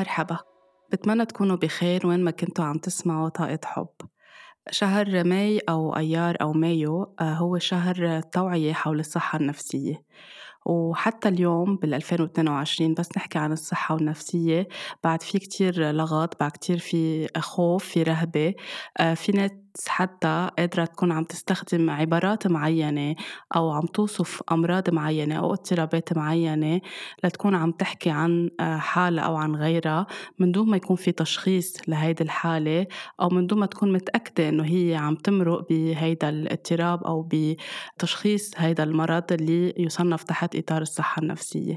مرحبا. بتمنى تكونوا بخير وين ما كنتوا عم تسمعوا طاقة حب. شهر ماي أو أيار أو مايو آه، هو شهر توعية حول الصحة النفسية. وحتى اليوم بال 2022 بس نحكي عن الصحة والنفسية بعد في كتير لغط بعد كتير في خوف في رهبة آه، في ناس حتى قادرة تكون عم تستخدم عبارات معينة أو عم توصف أمراض معينة أو اضطرابات معينة لتكون عم تحكي عن آه، حالة أو عن غيرها من دون ما يكون في تشخيص لهيدي الحالة أو من دون ما تكون متأكدة إنه هي عم تمرق بهيدا الاضطراب أو بتشخيص هيدا المرض اللي يصنف تحت إطار الصحة النفسية.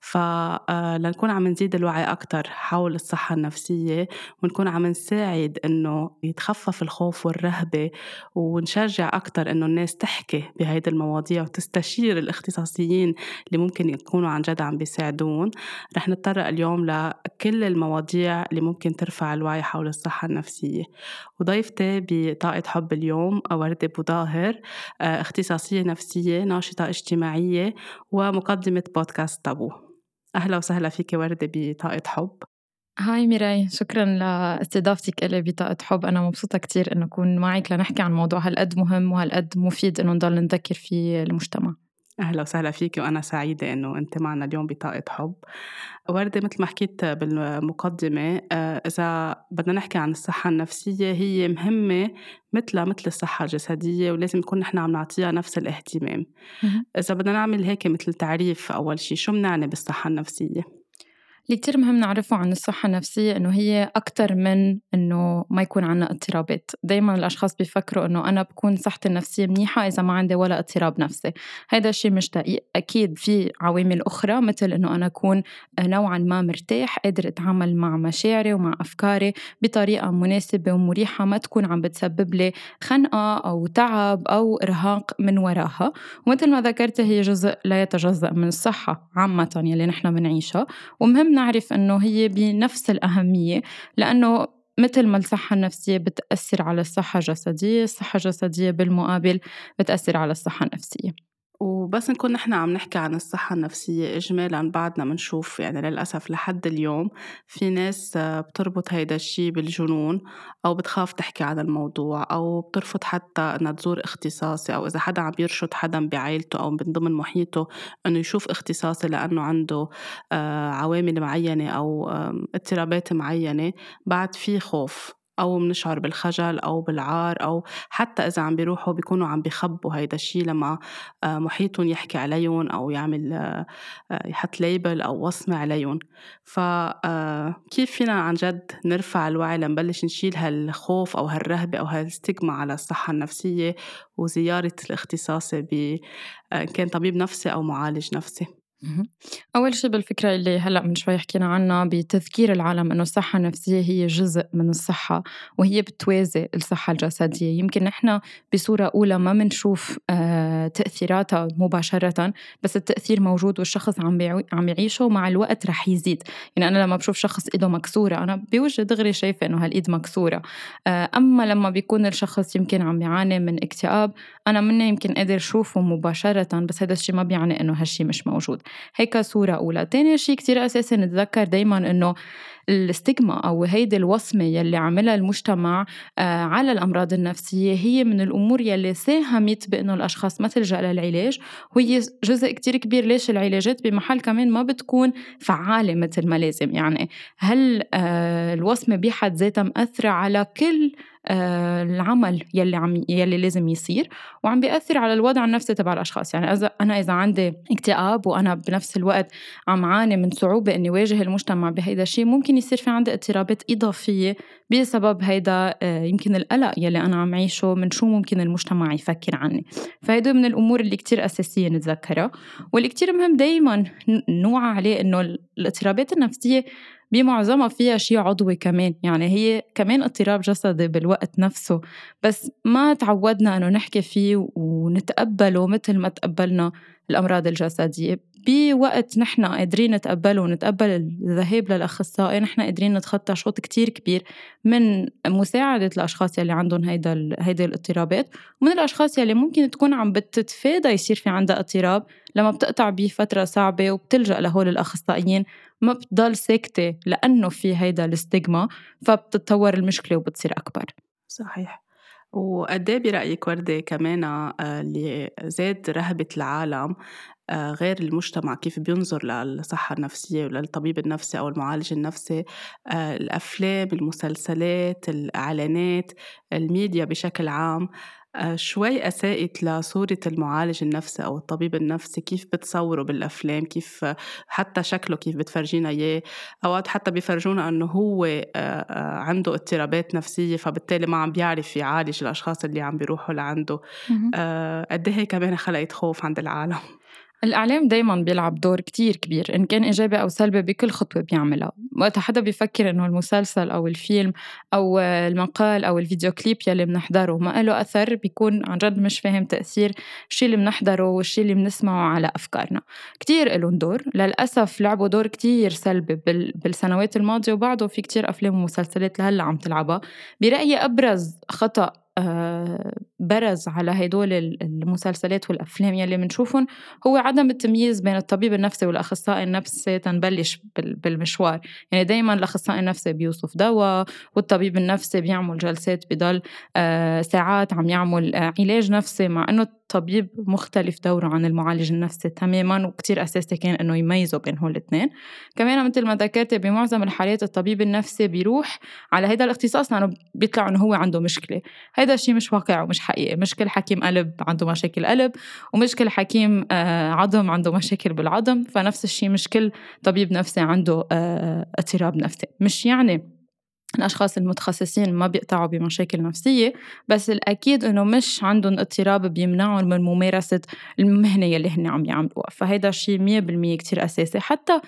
فلنكون آه، عم نزيد الوعي أكتر حول الصحة النفسية ونكون عم نساعد إنه يتخفف الخوف والرهبة ونشجع أكتر إنه الناس تحكي بهيدي المواضيع وتستشير الاختصاصيين اللي ممكن يكونوا عن جد عم بيساعدون. رح نتطرق اليوم لكل المواضيع اللي ممكن ترفع الوعي حول الصحة النفسية. وضيفتي بطاقة حب اليوم وردة بوظاهر آه، اختصاصية نفسية ناشطة اجتماعية ومقدمة بودكاست تابو أهلا وسهلا فيك وردة بطاقة حب. هاي ميراي شكرا لاستضافتك إلي بطاقة حب. أنا مبسوطة كتير إنه أكون معك لنحكي عن موضوع هالقد مهم وهالقد مفيد إنه نضل نذكر فيه المجتمع. أهلا وسهلا فيك وأنا سعيدة إنه أنت معنا اليوم بطاقة حب. وردة مثل ما حكيت بالمقدمة آه، إذا بدنا نحكي عن الصحة النفسية هي مهمة مثلها مثل الصحة الجسدية ولازم نكون نحن عم نعطيها نفس الاهتمام. إذا بدنا نعمل هيك مثل تعريف أول شيء شو بنعني بالصحة النفسية؟ اللي كتير مهم نعرفه عن الصحة النفسية إنه هي أكتر من إنه ما يكون عنا اضطرابات، دايما الأشخاص بيفكروا إنه أنا بكون صحتي النفسية منيحة إذا ما عندي ولا اضطراب نفسي، هذا الشيء مش دقيق، أكيد في عوامل أخرى مثل إنه أنا أكون نوعا ما مرتاح قادر أتعامل مع مشاعري ومع أفكاري بطريقة مناسبة ومريحة ما تكون عم بتسبب لي خنقة أو تعب أو إرهاق من وراها، ومثل ما ذكرت هي جزء لا يتجزأ من الصحة عامة يلي نحن بنعيشها، ومهم نعرف أنه هي بنفس الأهمية لأنه مثل ما الصحة النفسية بتأثر على الصحة الجسدية الصحة الجسدية بالمقابل بتأثر على الصحة النفسية. وبس نكون نحن عم نحكي عن الصحة النفسية إجمالا بعدنا بنشوف يعني للأسف لحد اليوم في ناس بتربط هيدا الشي بالجنون أو بتخاف تحكي عن الموضوع أو بترفض حتى إنها تزور اختصاصي أو إذا حدا عم يرشد حدا بعائلته أو من ضمن محيطه إنه يشوف اختصاصي لأنه عنده آه، عوامل معينة أو اضطرابات معينة بعد في خوف. أو منشعر بالخجل أو بالعار أو حتى إذا عم بيروحوا بيكونوا عم بيخبوا هيدا الشيء لما آه، محيطهم يحكي عليهم أو يعمل آه، آه، يحط ليبل أو وصمة عليهم. فكيف فينا عن جد نرفع الوعي لنبلش نشيل هالخوف أو هالرهبة أو هالستيغما على الصحة النفسية وزيارة الاختصاصي ب كان طبيب نفسي أو معالج نفسي؟ أول شيء بالفكرة اللي هلأ من شوي حكينا عنها بتذكير العالم إنه الصحة النفسية هي جزء من الصحة وهي بتوازي الصحة الجسدية. يمكن نحن بصورة أولى ما بنشوف آه تأثيراتها مباشرة بس التأثير موجود والشخص عم عم يعيشه ومع الوقت رح يزيد. يعني أنا لما بشوف شخص إيده مكسورة أنا بوجه دغري شايفة إنه هالإيد مكسورة. آه أما لما بيكون الشخص يمكن عم يعاني من اكتئاب أنا مني يمكن قادر شوفه مباشرة بس هذا الشيء ما بيعني إنه هالشيء مش موجود. هيك صورة أولى. تاني شيء كتير أساسي نتذكر دايما إنه الاستجما أو هيدي الوصمة يلي عملها المجتمع آه، على الأمراض النفسية هي من الأمور يلي ساهمت بأنه الأشخاص ما تلجأ للعلاج. وهي جزء كتير كبير ليش العلاجات بمحل كمان ما بتكون فعالة مثل ما لازم يعني. هل آه، الوصمة بحد ذاتها مأثرة على كل آه، العمل يلي عم يلي لازم يصير؟ وعم بيأثر على الوضع النفسي تبع الأشخاص. يعني إذا أنا إذا عندي اكتئاب وأنا بنفس الوقت عم عاني من صعوبة إني واجه المجتمع بهيدا الشيء ممكن يصير في عندي اضطرابات إضافية بسبب هيدا آه، يمكن القلق يلي أنا عم عيشه من شو ممكن المجتمع يفكر عني. فهيدا من الأمور اللي كتير أساسية نتذكرها واللي كتير مهم دايما نوعى عليه إنه الاضطرابات النفسية بمعظمها فيها شيء عضوي كمان. يعني هي كمان اضطراب جسدي بالوقت نفسه. بس ما تعودنا إنه نحكي فيه ونتقبله مثل ما تقبلنا الأمراض الجسدية. بوقت نحن قادرين نتقبله ونتقبل الذهاب للأخصائي نحن قادرين نتخطى شوط كتير كبير من مساعدة الأشخاص يلي عندهم هيدا هيدي الاضطرابات ومن الأشخاص يلي ممكن تكون عم بتتفادى يصير في عندها اضطراب لما بتقطع بفتره صعبة وبتلجأ لهول الأخصائيين ما بتضل ساكتة لأنه في هيدا الاستجما فبتتطور المشكلة وبتصير أكبر. صحيح. وقد إيه برأيك وردة كمان آه، اللي زاد رهبة العالم غير المجتمع كيف بينظر للصحة النفسية وللطبيب النفسي أو المعالج النفسي. آه، الأفلام المسلسلات الإعلانات الميديا بشكل عام. آه، شوي أساءت لصورة المعالج النفسي أو الطبيب النفسي كيف بتصوره بالأفلام كيف حتى شكله كيف بتفرجينا إياه. أوقات حتى بيفرجونا أنه هو عنده اضطرابات نفسية فبالتالي ما عم بيعرف يعالج الأشخاص اللي عم بيروحوا لعنده. قد إيه كمان خلقت خوف عند العالم. الإعلام دايما بيلعب دور كتير كبير إن كان إيجابي أو سلبي بكل خطوة بيعملها. وقت حدا بيفكر إنه المسلسل أو الفيلم أو المقال أو الفيديو كليب يلي بنحضره ما له أثر بيكون عن جد مش فاهم تأثير الشيء اللي بنحضره والشيء اللي بنسمعه على أفكارنا. كتير إلهم دور. للأسف لعبوا دور كتير سلبي بالسنوات الماضية وبعده في كتير أفلام ومسلسلات لهلأ عم تلعبها. برأيي أبرز خطأ برز على هدول المسلسلات والأفلام يلي بنشوفهم هو عدم التمييز بين الطبيب النفسي والأخصائي النفسي تنبلش بالمشوار. يعني دايما الأخصائي النفسي بيوصف دواء والطبيب النفسي بيعمل جلسات بضل آه، ساعات عم يعمل آه، علاج نفسي مع أنه الطبيب مختلف دوره عن المعالج النفسي تماما وكتير أساسي كان إنه يميزوا بين هول الاثنين. كمان مثل ما ذكرت بمعظم الحالات الطبيب النفسي بيروح على هذا الاختصاص لأنه بيطلع إنه هو عنده مشكلة. هذا الشيء مش واقع ومش حقيقي. مش كل حكيم قلب عنده مشاكل قلب ومش كل حكيم آه، عظم عنده مشاكل بالعظم. فنفس الشيء مش كل طبيب نفسي عنده آه، اضطراب نفسي. مش يعني الأشخاص المتخصصين ما بيقطعوا بمشاكل نفسية بس الأكيد إنه مش عندهم اضطراب بيمنعهم من ممارسة المهنة يلي هن عم يعملوها. فهيدا الشيء مية بالمية كتير أساسي. حتى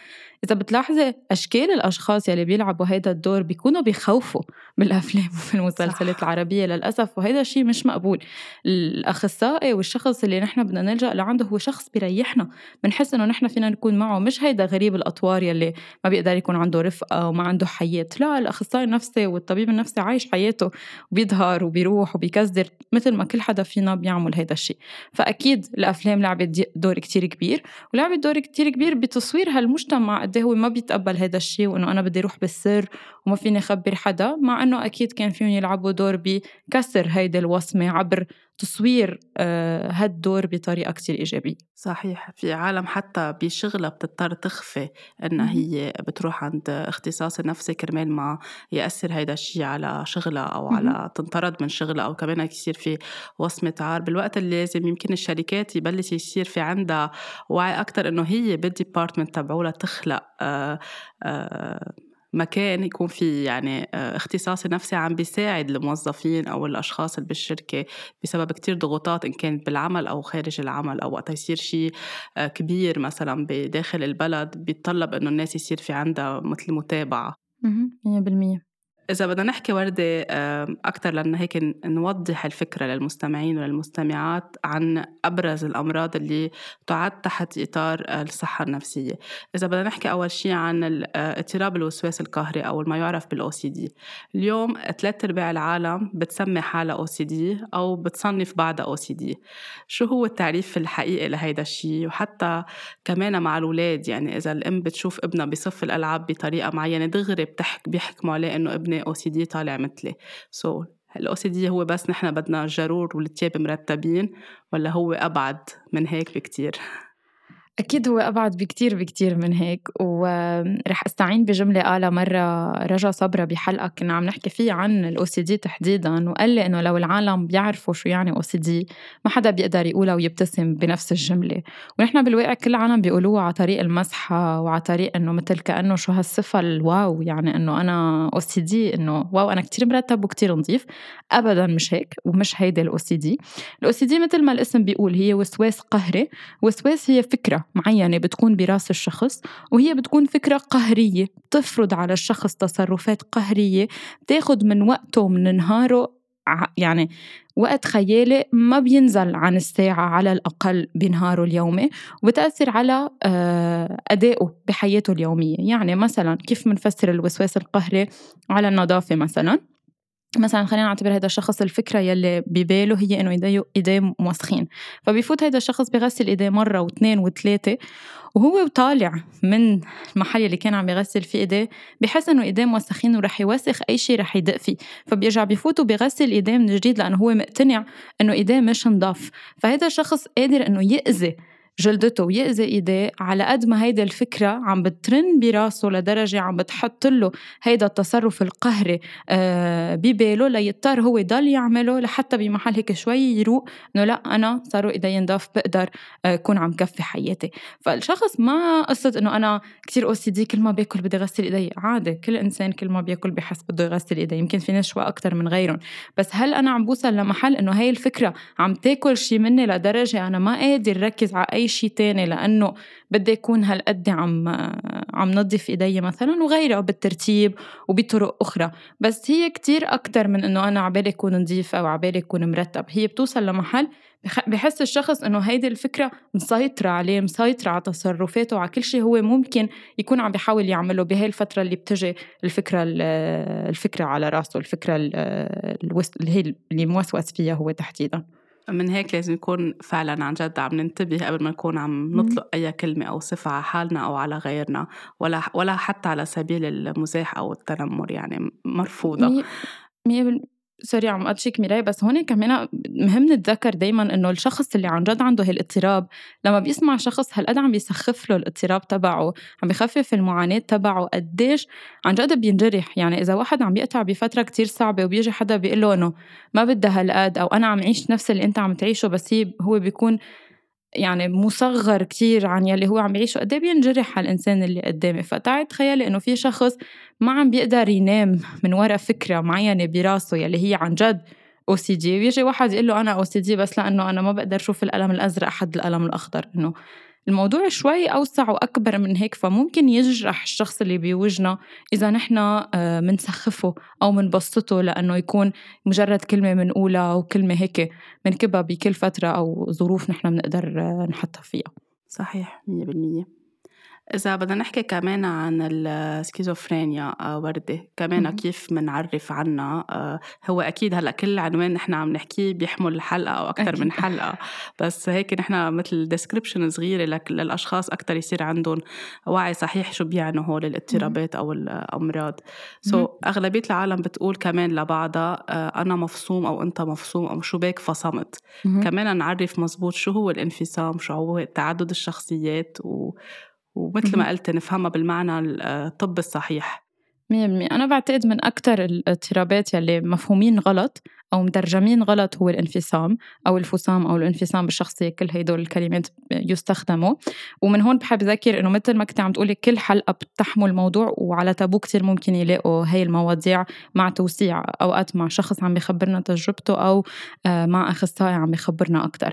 إذا بتلاحظي أشكال الأشخاص يلي بيلعبوا هيدا الدور بيكونوا بيخوفوا بالأفلام وفي المسلسلات العربية للأسف وهيدا الشيء مش مقبول. الأخصائي والشخص اللي نحن بدنا نلجأ لعنده هو شخص بيريحنا بنحس إنه نحن فينا نكون معه. مش هيدا غريب الأطوار يلي ما بيقدر يكون عنده رفقة وما عنده حياة. لا الأخصائي النفسي والطبيب النفسي عايش حياته وبيظهر وبيروح وبيكزر مثل ما كل حدا فينا بيعمل هيدا الشيء فأكيد الأفلام لعبت دور كتير كبير ولعبت دور كتير كبير بتصوير هالمجتمع قد إيه هو ما بيتقبل هذا الشيء وإنه أنا بدي أروح بالسر وما فيني أخبر حدا مع إنه أكيد كان فيهم يلعبوا دور بكسر هيدي الوصمة عبر تصوير آه، هالدور بطريقة كتير إيجابية. صحيح في عالم حتى بشغلها بتضطر تخفي إنها هي بتروح عند اختصاصي نفسي كرمال ما يأثر هيدا الشيء على شغلها أو على تنطرد من شغلها أو كمان يصير في وصمة عار. بالوقت اللي لازم يمكن الشركات يبلش يصير في عندها وعي أكتر إنه هي بالديبارتمنت تبعولها تخلق آآ آآ مكان يكون في يعني آه، اختصاصي نفسي عم بيساعد الموظفين أو الأشخاص اللي بالشركة بسبب كتير ضغوطات إن كانت بالعمل أو خارج العمل أو وقت يصير شيء آه، كبير مثلا بداخل البلد بيتطلب إنه الناس يصير في عندها مثل متابعة. 100% إذا بدنا نحكي وردة أكثر لأن هيك نوضح الفكرة للمستمعين وللمستمعات عن أبرز الأمراض اللي تعد تحت إطار الصحة النفسية. إذا بدنا نحكي أول شيء عن اضطراب الوسواس القهري أو ما يعرف بال OCD اليوم ثلاث أرباع العالم بتسمي حالها OCD أو بتصنف بعدها OCD شو هو التعريف الحقيقي لهيدا الشيء وحتى كمان مع الأولاد يعني إذا الأم بتشوف ابنها بصف الألعاب بطريقة معينة دغري بتحك بيحكموا عليه إنه ابني OCD طالع مثلي. so, ال OCD هو بس نحن بدنا جرور والتياب مرتبين ولا هو أبعد من هيك بكتير. أكيد هو أبعد بكتير بكتير من هيك ورح أستعين بجملة قالها مرة رجا صبرا بحلقة كنا عم نحكي فيه عن ال OCD تحديدا وقال لي إنه لو العالم بيعرفوا شو يعني OCD ما حدا بيقدر يقولها ويبتسم بنفس الجملة. ونحن بالواقع كل العالم بيقولوها على طريق المزحة وعلى طريق إنه مثل كأنه شو هالصفة ال wow يعني إنه أنا OCD إنه wow أنا كتير مرتب وكتير نظيف. أبدا مش هيك ومش هيدي الأو سي دي الأو دي مثل ما الاسم بيقول هي وسواس قهري وسواس هي فكرة. معينة بتكون برأس الشخص وهي بتكون فكرة قهرية. بتفرض على الشخص تصرفات قهرية بتاخد من وقته ومن نهاره يعني وقت خيالي ما بينزل عن الساعة على الأقل بنهاره اليومي وبتأثر على آه، أدائه بحياته اليومية. يعني مثلا كيف منفسر الوسواس القهري على النظافة مثلا؟ مثلا خلينا نعتبر هذا الشخص الفكرة يلي بباله هي إنه ايديه إيديه موسخين. فبيفوت هذا الشخص بغسل إيديه مرة واثنين وثلاثة وهو طالع من المحل اللي كان عم يغسل فيه إيديه بحس إنه إيديه موسخين ورح يوسخ أي شيء رح يدق فيه. فبيرجع بفوت وبغسل إيديه من جديد لأنه هو مقتنع إنه إيديه مش نضاف. فهذا الشخص قادر إنه يأذي جلدته ويأذي إيديه. على قد ما هيدي الفكرة عم بترن براسه لدرجة عم بتحط له هيدا التصرف القهري آه، بباله ليضطر هو يضل يعمله لحتى بمحل هيك شوي يروق إنه لا أنا صاروا إيدي نضاف بقدر آه، اكون عم كفي حياتي. فالشخص ما قصة إنه أنا كثير أو سي دي كل ما باكل بدي اغسل إيدي. عادي كل إنسان كل ما بياكل بحس بده يغسل ايديه يمكن في ناس شوي أكثر من غيرهم. بس هل أنا عم بوصل لمحل إنه هاي الفكرة عم تاكل شي مني لدرجة أنا ما قادر ركز على اي شيء تاني لأنه بدي أكون هالقد عم عم نظف إيدي مثلا وغيره بالترتيب وبطرق أخرى. بس هي كتير أكتر من إنه أنا عبالي أكون نظيفة أو عبالي أكون مرتب. هي بتوصل لمحل بحس الشخص إنه هيدي الفكرة مسيطرة عليه مسيطرة على تصرفاته وعلى كل شيء هو ممكن يكون عم بيحاول يعمله بهي الفترة اللي بتجي الفكرة الفكرة على راسه الفكرة اللي هي اللي موسوس فيها هو تحديدا. من هيك لازم نكون فعلا عن جد عم ننتبه قبل ما نكون عم نطلق أي كلمة أو صفة على حالنا أو على غيرنا ولا ولا حتى على سبيل المزاح أو التنمر يعني مرفوضة. سوري عم أتشك ميراي بس هون كمان مهم نتذكر دايما إنه الشخص اللي عن جد عنده هالاضطراب لما بيسمع شخص هالقد عم بيسخف له الاضطراب تبعه عم بخفف المعاناة تبعه قديش عن جد بينجرح. يعني إذا واحد عم يقطع بفترة كتير صعبة وبيجي حدا بيقول له إنه ما بدها هالقد أو أنا عم عيش نفس اللي أنت عم تعيشه بس هو بيكون يعني مصغر كتير عن يلي هو عم يعيشه قد إيه بينجرح الانسان اللي قدامي؟ فتعي تخيلي إنه في شخص ما عم بيقدر ينام من وراء فكرة معينة براسه يلي هي عن جد OCD ويجي واحد يقول له أنا OCD بس لأنه أنا ما بقدر أشوف القلم الأزرق حد القلم الأخضر إنه الموضوع شوي أوسع وأكبر من هيك فممكن يجرح الشخص اللي بوجنا إذا نحن منسخفه أو منبسطه لأنه يكون مجرد كلمة منقولها وكلمة هيك منكبها بكل فترة أو ظروف نحن بنقدر نحطها فيها. صحيح مية بالمية. إذا بدنا نحكي كمان عن السكيزوفرينيا آه، وردة كمان كيف منعرف عنها؟ آه، هو أكيد هلأ كل عنوان نحن عم نحكيه بيحمل حلقة أو أكثر من حلقة بس هيك نحن مثل description صغيرة للأشخاص أكثر يصير عندهم وعي صحيح شو بيعنوا هول الاضطرابات أو الأمراض. سو so, أغلبية العالم بتقول كمان لبعضها آه، أنا مفصوم أو أنت مفصوم أو شو بك فصمت. كمان نعرف مزبوط شو هو الانفصام شو هو تعدد الشخصيات و ومثل ما قلت نفهمها بالمعنى الطب الصحيح. مية بالمية. أنا بعتقد من أكثر الاضطرابات يلي مفهومين غلط أو مترجمين غلط هو الانفصام أو الفصام أو الانفصام بالشخصية كل هدول الكلمات يستخدموا. ومن هون بحب ذكر إنه مثل ما كنت عم تقولي كل حلقة بتحمل موضوع وعلى تابو كتير ممكن يلاقوا هاي المواضيع مع توسيع أوقات مع شخص عم بيخبرنا تجربته أو آه، مع أخصائي عم بيخبرنا أكتر.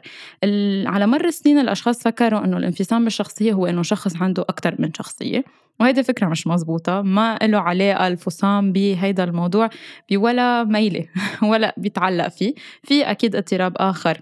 على مر السنين الأشخاص فكروا إنه الانفصام بالشخصية هو إنه شخص عنده أكتر من شخصية. وهيدي فكرة مش مزبوطة. ما له علاقة الفصام بهيدا الموضوع بولا ميلة ولا بيتعلق فيه. في أكيد اضطراب آخر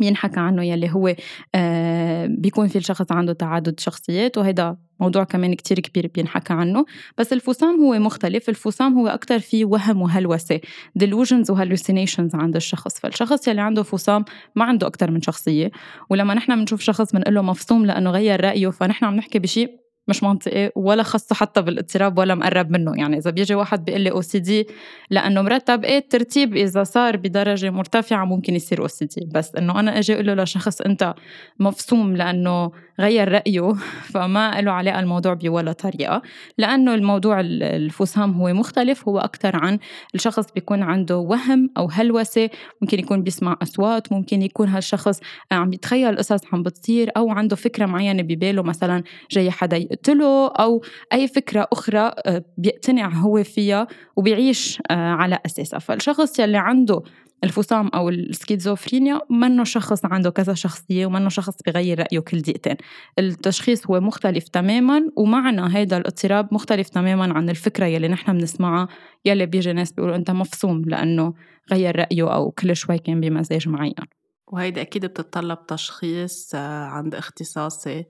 بينحكى عنه يلي هو آه بيكون في الشخص عنده تعدد شخصيات وهيدا موضوع كمان كتير كبير بينحكى عنه. بس الفصام هو مختلف. الفصام هو أكتر فيه وهم وهلوسة delusions و hallucinations عند الشخص. فالشخص يلي عنده فصام ما عنده أكتر من شخصية. ولما نحن بنشوف شخص بنقول له مفصوم لأنه غير رأيه فنحن عم نحكي بشيء مش منطقي ولا خصه حتى بالاضطراب ولا مقرب منه. يعني إذا بيجي واحد بيقول لي OCD لأنه مرتب إيه الترتيب إذا صار بدرجة مرتفعة ممكن يصير أو سي دي بس إنه أنا أجي أقول له لشخص أنت مفصوم لأنه غير رأيه فما له علاقة الموضوع بولا طريقة. لأنه الموضوع الفصام هو مختلف هو أكثر عن الشخص بيكون عنده وهم أو هلوسة ممكن يكون بيسمع أصوات ممكن يكون هالشخص عم يتخيل قصص عم بتصير أو عنده فكرة معينة بباله مثلا جاي حدا يقتله أو أي فكرة أخرى آه، بيقتنع هو فيها وبيعيش آه، على أساسها. فالشخص يلي عنده الفصام أو السكيزوفرينيا منه شخص عنده كذا شخصية ومنه شخص بغير رأيه كل دقيقتين. التشخيص هو مختلف تماما ومعنى هذا الاضطراب مختلف تماما عن الفكرة يلي نحن بنسمعها يلي بيجي ناس بيقولوا أنت مفصوم لأنه غير رأيه أو كل شوي كان بمزاج معين وهيدي أكيد بتتطلب تشخيص آه، عند اختصاصي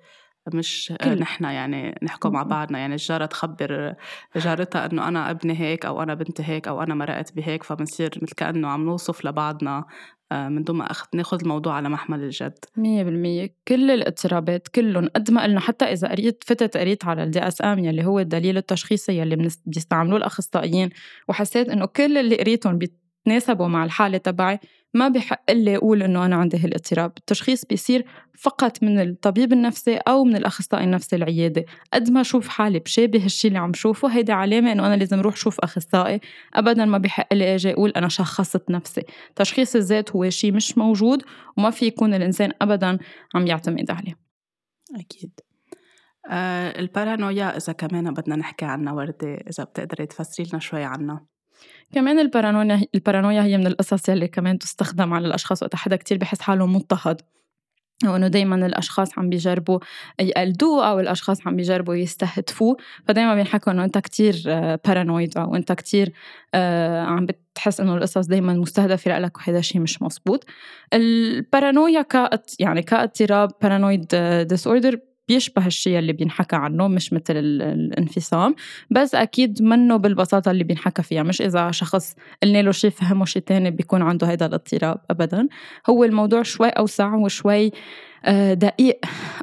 مش كل. نحن يعني نحكم مع بعضنا يعني الجارة تخبر جارتها إنه أنا أبني هيك أو أنا بنتي هيك أو أنا مرقت بهيك فبنصير مثل كأنه عم نوصف لبعضنا آه، من دون ما ناخذ الموضوع على محمل الجد 100% كل الاضطرابات كلهم قد ما قلنا حتى إذا قريت فتت قريت على ال DSM يلي هو الدليل التشخيصي يلي بيستعملوه الأخصائيين وحسيت إنه كل اللي قريتهم بيتناسبوا مع الحالة تبعي ما بحق لي أقول إنه أنا عندي هالاضطراب. التشخيص بيصير فقط من الطبيب النفسي أو من الأخصائي النفسي العيادة. قد ما أشوف حالي بشابه الشيء اللي عم شوفه هيدا علامة إنه أنا لازم أروح شوف أخصائي. أبدا ما بحق لي أجي أقول أنا شخصت نفسي. تشخيص الذات هو شيء مش موجود وما في يكون الإنسان أبدا عم يعتمد عليه. أكيد. آه البارانويا إذا كمان بدنا نحكي عنها وردة إذا بتقدري تفسري لنا شوي عنها. كمان البارانويا البارانويا هي من القصص يلي كمان تستخدم على الأشخاص وقت حدا كتير بحس حاله مضطهد وإنه دائما الأشخاص عم بيجربوا يقلدوه أو الأشخاص عم بيجربوا يستهدفوه. فدائما بينحكوا إنه أنت كتير paranoid أو أنت كتير آه، عم بتحس إنه القصص دائما مستهدفة لك وهذا شيء مش مزبوط. البارانويا كات يعني كاضطراب paranoid disorder بيشبه الشيء اللي بينحكى عنه مش مثل الانفصام بس أكيد منه بالبساطة اللي بينحكى فيها مش إذا شخص قلنا له شيء فهمه شيء تاني بيكون عنده هذا الاضطراب أبدا. هو الموضوع شوي أوسع وشوي آه، دقيق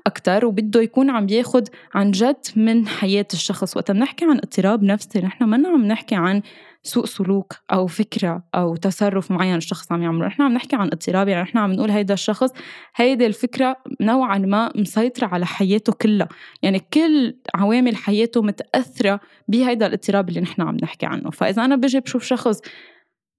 أكتر وبده يكون عم بياخد عن جد من حياة الشخص. وقت بنحكي عن اضطراب نفسي نحن ما عم نحكي عن سوء سلوك أو فكرة أو تصرف معين الشخص عم يعمله. نحن عم نحكي عن اضطراب يعني نحن عم نقول هيدا الشخص هيدي الفكرة نوعا ما مسيطرة على حياته كلها. يعني كل عوامل حياته متأثرة بهيدا الاضطراب اللي نحن عم نحكي عنه. فإذا أنا بجي بشوف شخص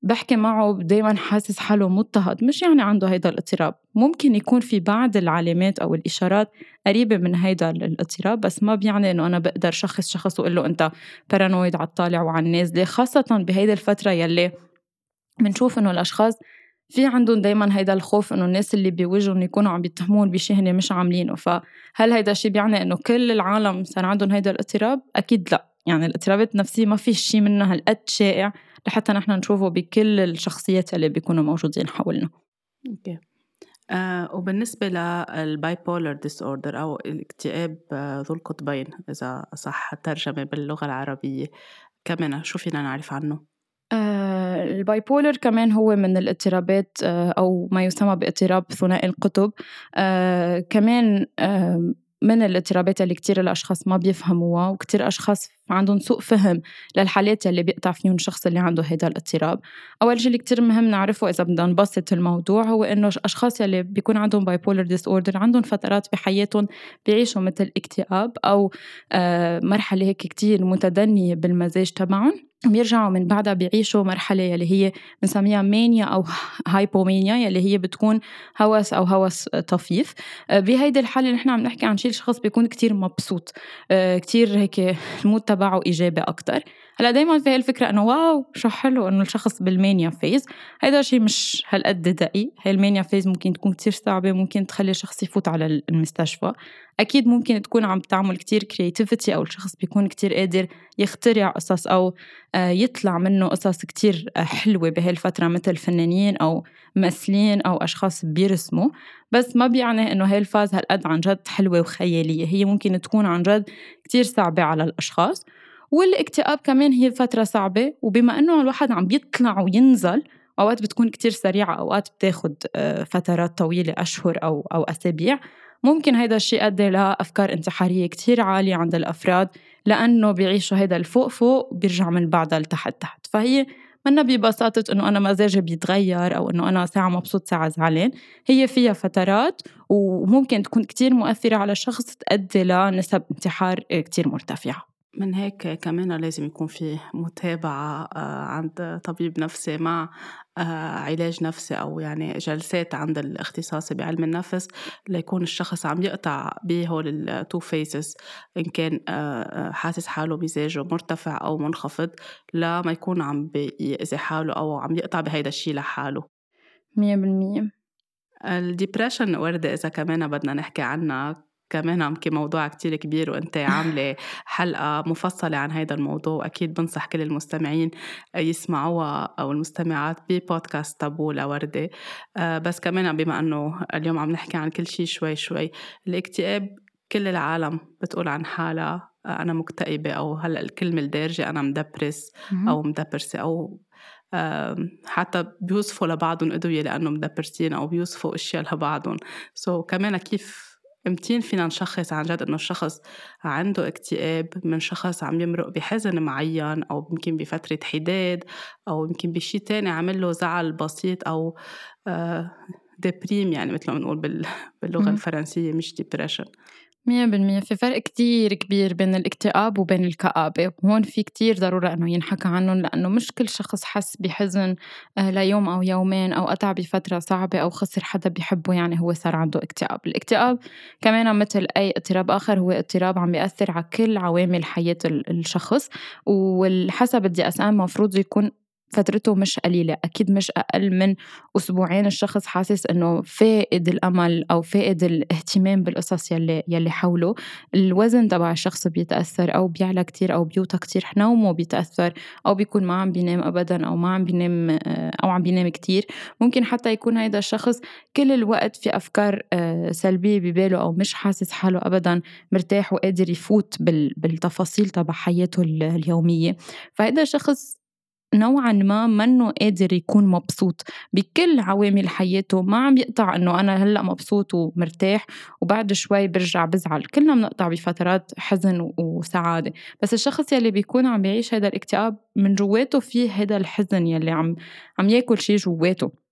بحكي معه دايما حاسس حاله مضطهد مش يعني عنده هيدا الاضطراب. ممكن يكون في بعض العلامات أو الإشارات قريبة من هيدا الاضطراب بس ما بيعني إنه أنا بقدر شخص شخص وأقول له أنت بارانويد على الطالع وعلى النازلة خاصة بهيدي الفترة يلي بنشوف إنه الأشخاص في عندهم دايما هيدا الخوف إنه الناس اللي بيوجهوا يكونوا عم بيتهمون بشيء هن مش عاملينه. فهل هيدا الشيء بيعني إنه كل العالم صار عندهم هيدا الاضطراب؟ أكيد لا. يعني الاضطرابات النفسية ما في شيء منها هالقد شائع لحتى نحن نشوفه بكل الشخصيات اللي بيكونوا موجودين حولنا. Okay. آه وبالنسبة لل bipolar disorder أو الاكتئاب آه ذو القطبين إذا صح الترجمة باللغة العربية كمان شو فينا نعرف عنه؟ آه ال bipolar كمان هو من الاضطرابات آه أو ما يسمى باضطراب ثنائي القطب. آه كمان آه من الاضطرابات اللي كتير الأشخاص ما بيفهموها وكتير أشخاص عندهم سوء فهم للحالات اللي بيقطع فيهم الشخص اللي عنده هذا الاضطراب. أول شيء اللي كتير مهم نعرفه إذا بدنا نبسط الموضوع هو إنه الأشخاص اللي بيكون عندهم bipolar disorder عندهم فترات بحياتهم بيعيشوا مثل اكتئاب أو آه، مرحلة هيك كتير متدنية بالمزاج تبعهم. بيرجعوا من بعدها بيعيشوا مرحلة يلي هي بنسميها mania أو hypomania يلي هي بتكون هوس أو هوس طفيف. آه، بهيدي الحالة نحن عم نحكي عن شيء الشخص بيكون كتير مبسوط. آه، كتير هيك ال mood تبعه إيجابي أكتر. هلا دايما في هالفكرة إنه wow شو حلو إنه الشخص بال mania phase هيدا شيء مش هالقد دقيق. هاي ال mania phase ممكن تكون كتير صعبة ممكن تخلي الشخص يفوت على المستشفى. أكيد ممكن تكون عم تعمل كتير creativity أو الشخص بيكون كتير قادر يخترع قصص أو آه، يطلع منه قصص كتير آه، حلوة بهالفترة مثل فنانين أو ممثلين أو أشخاص بيرسموا. بس ما بيعني إنه هاي الفاز هالقد عن جد حلوة وخيالية. هي ممكن تكون عن جد كتير صعبة على الأشخاص. والاكتئاب كمان هي فترة صعبة وبما إنه الواحد عم بيطلع وينزل أوقات بتكون كتير سريعة أوقات بتاخد آه، فترات طويلة أشهر أو أو أسابيع. ممكن هيدا الشيء أدي لأفكار انتحارية كتير عالية عند الأفراد لأنه بيعيشوا هيدا الفوق فوق بيرجع من بعدها لتحت تحت. فهي منا ببساطة إنه أنا مزاجي بيتغير أو إنه أنا ساعة مبسوط ساعة زعلان. هي فيها فترات وممكن تكون كتير مؤثرة على الشخص تؤدي لنسب انتحار كتير مرتفعة. من هيك كمان لازم يكون في متابعة آه، عند طبيب نفسي مع آه، علاج نفسي أو يعني جلسات عند الاختصاصي بعلم النفس ليكون الشخص عم يقطع بهول ال two phases إن كان آه، حاسس حاله مزاجه مرتفع أو منخفض لما يكون عم بيأذي حاله أو عم يقطع بهيدا الشيء لحاله. مية بالمية. الديبريشن وردة إذا كمان بدنا نحكي عنها كمان كموضوع كتير كبير وأنت عاملة حلقة مفصلة عن هذا الموضوع وأكيد بنصح كل المستمعين يسمعوها أو المستمعات ببودكاست طابو وردة آه، بس كمان بما أنه اليوم عم نحكي عن كل شيء شوي شوي الاكتئاب كل العالم بتقول عن حالها. أنا مكتئبة أو هلأ الكلمة الدارجة أنا مدبرس أو مدبرسة أو حتى بيوصفوا لبعضهم أدوية لأنه مدبرسين أو بيوصفوا أشياء لبعضهم. so, كمان كيف امتين فينا نشخص عن جد إنه الشخص عنده اكتئاب من شخص عم يمرق بحزن معين أو يمكن بفترة حداد أو يمكن بشي تاني عامل له زعل بسيط أو déprime يعني مثل ما بنقول باللغة الفرنسية مش depression مية بالمية. في فرق كتير كبير بين الاكتئاب وبين الكآبة. وهون في كتير ضرورة أنه ينحكى عنهم لأنه مش كل شخص حس بحزن آه، ليوم أو يومين أو قطع بفترة صعبة أو خسر حدا بيحبه يعني هو صار عنده اكتئاب. الاكتئاب كمان مثل أي اضطراب آخر هو اضطراب عم بيأثر على كل عوامل حياة الشخص. والحسب ال DSM مفروض يكون فترته مش قليلة أكيد مش أقل من أسبوعين. الشخص حاسس إنه فاقد الأمل أو فاقد الاهتمام بالقصص يلي يلي حوله. الوزن تبع الشخص بيتأثر أو بيعلى كتير أو بيوطى كتير. نومه بيتأثر أو بيكون ما عم بينام أبدا أو ما عم بينام آه، أو عم بينام كتير. ممكن حتى يكون هيدا الشخص كل الوقت في أفكار آه، سلبية بباله أو مش حاسس حاله أبدا مرتاح وقادر يفوت بالتفاصيل تبع حياته اليومية. فهذا الشخص نوعا ما منه قادر يكون مبسوط. بكل عوامل حياته ما عم يقطع إنه أنا هلأ مبسوط ومرتاح وبعد شوي برجع بزعل. كلنا بنقطع بفترات حزن وسعادة. بس الشخص يلي بيكون عم بيعيش هذا الاكتئاب من جواته فيه هذا الحزن يلي عم عم ياكل شيء جواته.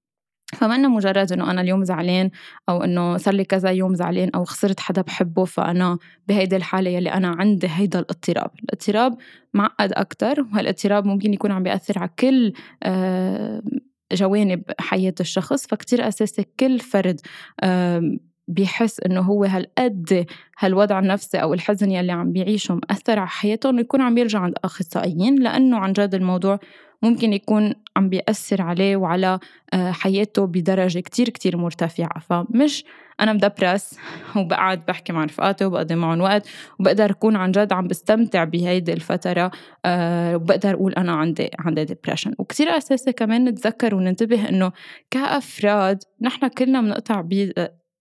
فمنا مجرد إنه أنا اليوم زعلان أو إنه صار لي كذا يوم زعلان أو خسرت حدا بحبه فأنا بهيدي الحالة يلي أنا عندي هيدا الاضطراب، الاضطراب معقد أكثر وهالاضطراب ممكن يكون عم بيأثر على كل آه، جوانب حياة الشخص فكتير أساسي كل فرد بيحس إنه هو هالقد هالوضع النفسي أو الحزن يلي عم بيعيشه مأثر على حياته إنه يكون عم يرجع عند أخصائيين لأنه عن جد الموضوع ممكن يكون عم بيأثر عليه وعلى آه، حياته بدرجة كتير كتير مرتفعة. فمش أنا مدبرس وبقعد بحكي مع رفقاتي وبقضي معهم وقت وبقدر أكون عن جد عم بستمتع بهيدي الفترة آه، وبقدر أقول أنا عندي عندي ديبرشن وكتير أساسي كمان نتذكر وننتبه إنه كأفراد نحن كلنا بنقطع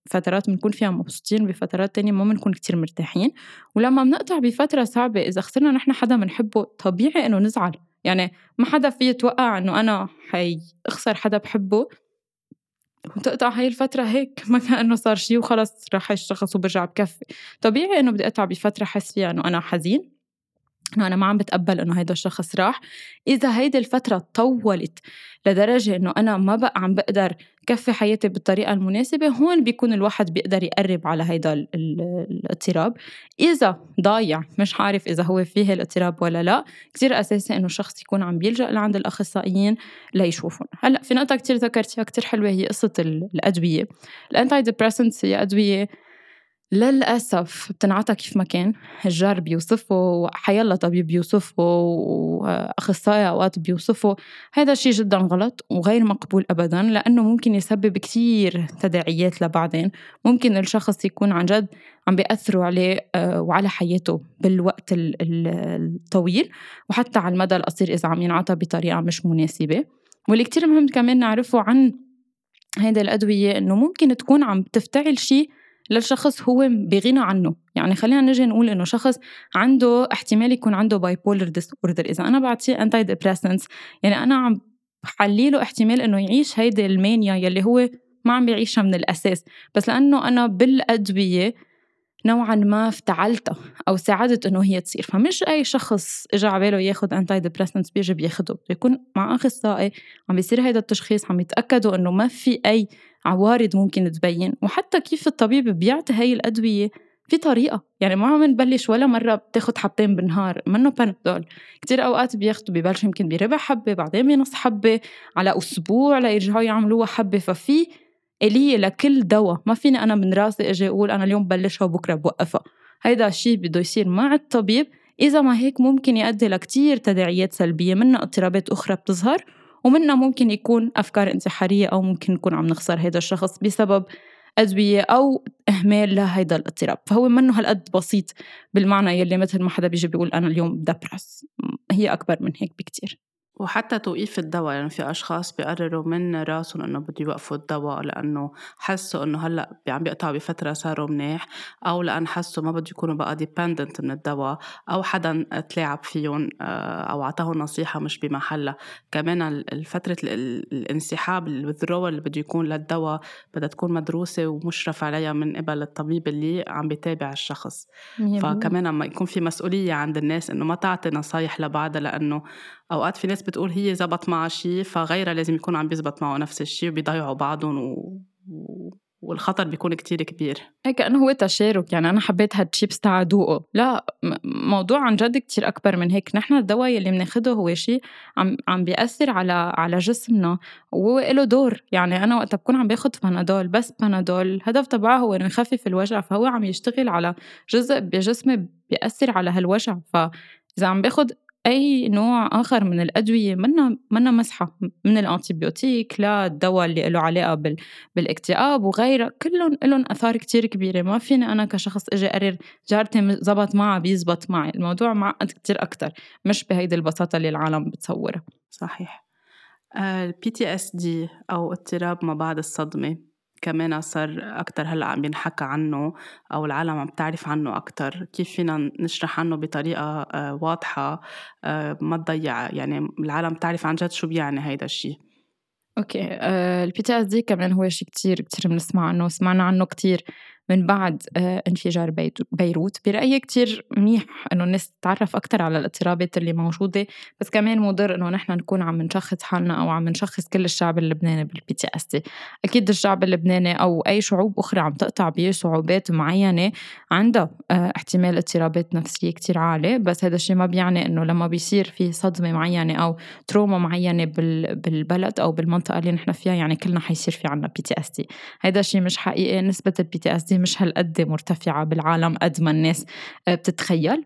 فترات بنكون فيها مبسوطين بفترات تانية ما بنكون كتير مرتاحين. ولما بنقطع بفترة صعبة إذا خسرنا نحن حدا بنحبه طبيعي إنه نزعل. يعني ما حدا في يتوقع إنه أنا حي أخسر حدا بحبه. وتقطع هاي الفترة هيك ما كأنه صار شيء وخلص راح الشخص وبرجع بكفي. طبيعي إنه بدي أقطع بفترة حس فيها إنه أنا حزين. إنه أنا ما عم بتقبل إنه هيدا الشخص راح. إذا هيدي الفترة طولت لدرجة إنه أنا ما بقى عم بقدر كفي حياتي بالطريقة المناسبة هون بيكون الواحد بيقدر يقرب على هيدا الاضطراب. إذا ضايع مش عارف إذا هو فيه الاضطراب ولا لا كثير أساسي إنه الشخص يكون عم بيلجأ لعند الأخصائيين ليشوفهم. هلأ في نقطة كثير ذكرتيها كثير حلوة هي قصة الأدوية. ال antidepressants هي أدوية للأسف بتنعطى كيف ما كان. الجار بيوصفه وحيالله طبيب بيوصفه وأخصائي أوقات بيوصفه هذا الشيء جدا غلط وغير مقبول أبدا لأنه ممكن يسبب كتير تداعيات لبعدين ممكن الشخص يكون عن جد عم بيأثروا عليه آه، وعلى حياته بالوقت الطويل وحتى على المدى القصير إذا عم ينعطى بطريقة مش مناسبة. واللي كتير مهم كمان نعرفه عن هيدي الأدوية إنه ممكن تكون عم تفتعل شيء للشخص هو بغنى عنه. يعني خلينا نجي نقول إنه شخص عنده احتمال يكون عنده bipolar disorder إذا أنا بعطيه antidepressants يعني أنا عم بحلي له احتمال إنه يعيش هيدي ال mania يلي هو ما عم بيعيشها من الأساس. بس لأنه أنا بالأدوية نوعا ما افتعلتها أو ساعدت إنه هي تصير. فمش أي شخص اجى على باله ياخذ antidepressants بيجي بياخده. بده يكون مع أخصائي عم بيصير هيدا التشخيص عم يتأكدوا إنه ما في أي عوارض ممكن تبين. وحتى كيف الطبيب بيعطي هاي الأدوية في طريقة. يعني ما عم نبلش ولا مرة بتاخد حبتين بالنهار منه بانادول كتير أوقات بياخدوا ببلش يمكن بربع حبة بعدين بنص حبة على أسبوع ليرجعوا يعملوها حبة. ففي آلية لكل دواء. ما فيني أنا من راسي أجي أقول أنا اليوم ببلشها وبكرة بوقفها. هيدا الشيء بده يصير مع الطبيب. إذا ما هيك ممكن يؤدي لكتير تداعيات سلبية منها اضطرابات أخرى بتظهر ومنها ممكن يكون أفكار انتحارية أو ممكن نكون عم نخسر هيدا الشخص بسبب أدوية أو إهمال لهيدا الاضطراب. فهو منه هالقد بسيط بالمعنى يلي مثل ما حدا بيجي بيقول أنا اليوم دبرس هي أكبر من هيك بكتير. وحتى توقيف الدواء يعني في أشخاص بيقرروا من راسهم إنه بده يوقفوا الدواء لأنه حسوا إنه هلأ عم بيقطعوا بفترة صاروا منيح أو لأن حسوا ما بده يكونوا بقى ديبندنت من الدواء أو حدا تلاعب فيهم آه، أو أعطاهم نصيحة مش بمحلها. كمان فترة الانسحاب الوذرول اللي بده يكون للدواء بدها تكون مدروسة ومشرف عليها من قبل الطبيب اللي عم بيتابع الشخص. فكمان لما يكون في مسؤولية عند الناس إنه ما تعطي نصايح لبعضها لأنه أوقات في ناس بتقول هي زبط معها شيء فغيرها لازم يكون عم بيزبط معه نفس الشيء وبيضيعوا بعضهم و... والخطر بيكون كتير كبير. كأنه هو تشارك يعني أنا حبيت هالتشيبس تاع دوقه لا موضوع عن جد كتير أكبر من هيك. نحن الدواء اللي بناخده هو شيء عم عم بيأثر على على جسمنا وهو له دور. يعني أنا وقت بكون عم باخد بنادول بس بنادول. الهدف تبعه هو إنه يخفف الوجع فهو عم يشتغل على جزء بجسمي بيأثر على هالوجع. فإذا عم باخد أي نوع آخر من الأدوية؟ منا منا مسحة من الأنتيبيوتيك للدواء اللي له علاقة بال... بالاكتئاب وغيرها. كلهم لهم آثار كتير كبيرة. ما فيني أنا كشخص أجي أقرر جارتي زبط معها بيزبط معي. الموضوع معقد كتير أكتر. مش بهيدي البساطة اللي العالم بتصورها. صحيح. ال PTSD أو اضطراب ما بعد الصدمة كمان صار أكتر هلأ عم ينحكى عنه أو العالم عم تعرف عنه أكتر. كيف فينا نشرح عنه بطريقة آه، واضحة؟ آه، ما تضيع يعني العالم تعرف عن جد شو بيعني هيدا الشيء okay ال PTSD كمان هو شيء كتير كتير بنسمع عنه وسمعنا عنه كتير. من بعد آه، انفجار بيروت. برأيي كتير منيح إنه الناس تتعرف أكتر على الاضطرابات اللي موجودة. بس كمان مضر إنه نحن نكون عم نشخص حالنا أو عم نشخص كل الشعب اللبناني بال PTSD أكيد الشعب اللبناني أو أي شعوب أخرى عم تقطع بصعوبات معينة عندها آه، احتمال اضطرابات نفسية كتير عالي. بس هذا الشيء ما بيعني إنه لما بيصير في صدمة معينة أو trauma معينة بالبلد أو بالمنطقة اللي نحن فيها يعني كلنا حيصير في عنا PTSD هذا الشيء مش حقيقي. نسبة ال PTSD مش هالقد مرتفعة بالعالم قد ما الناس آه، بتتخيل.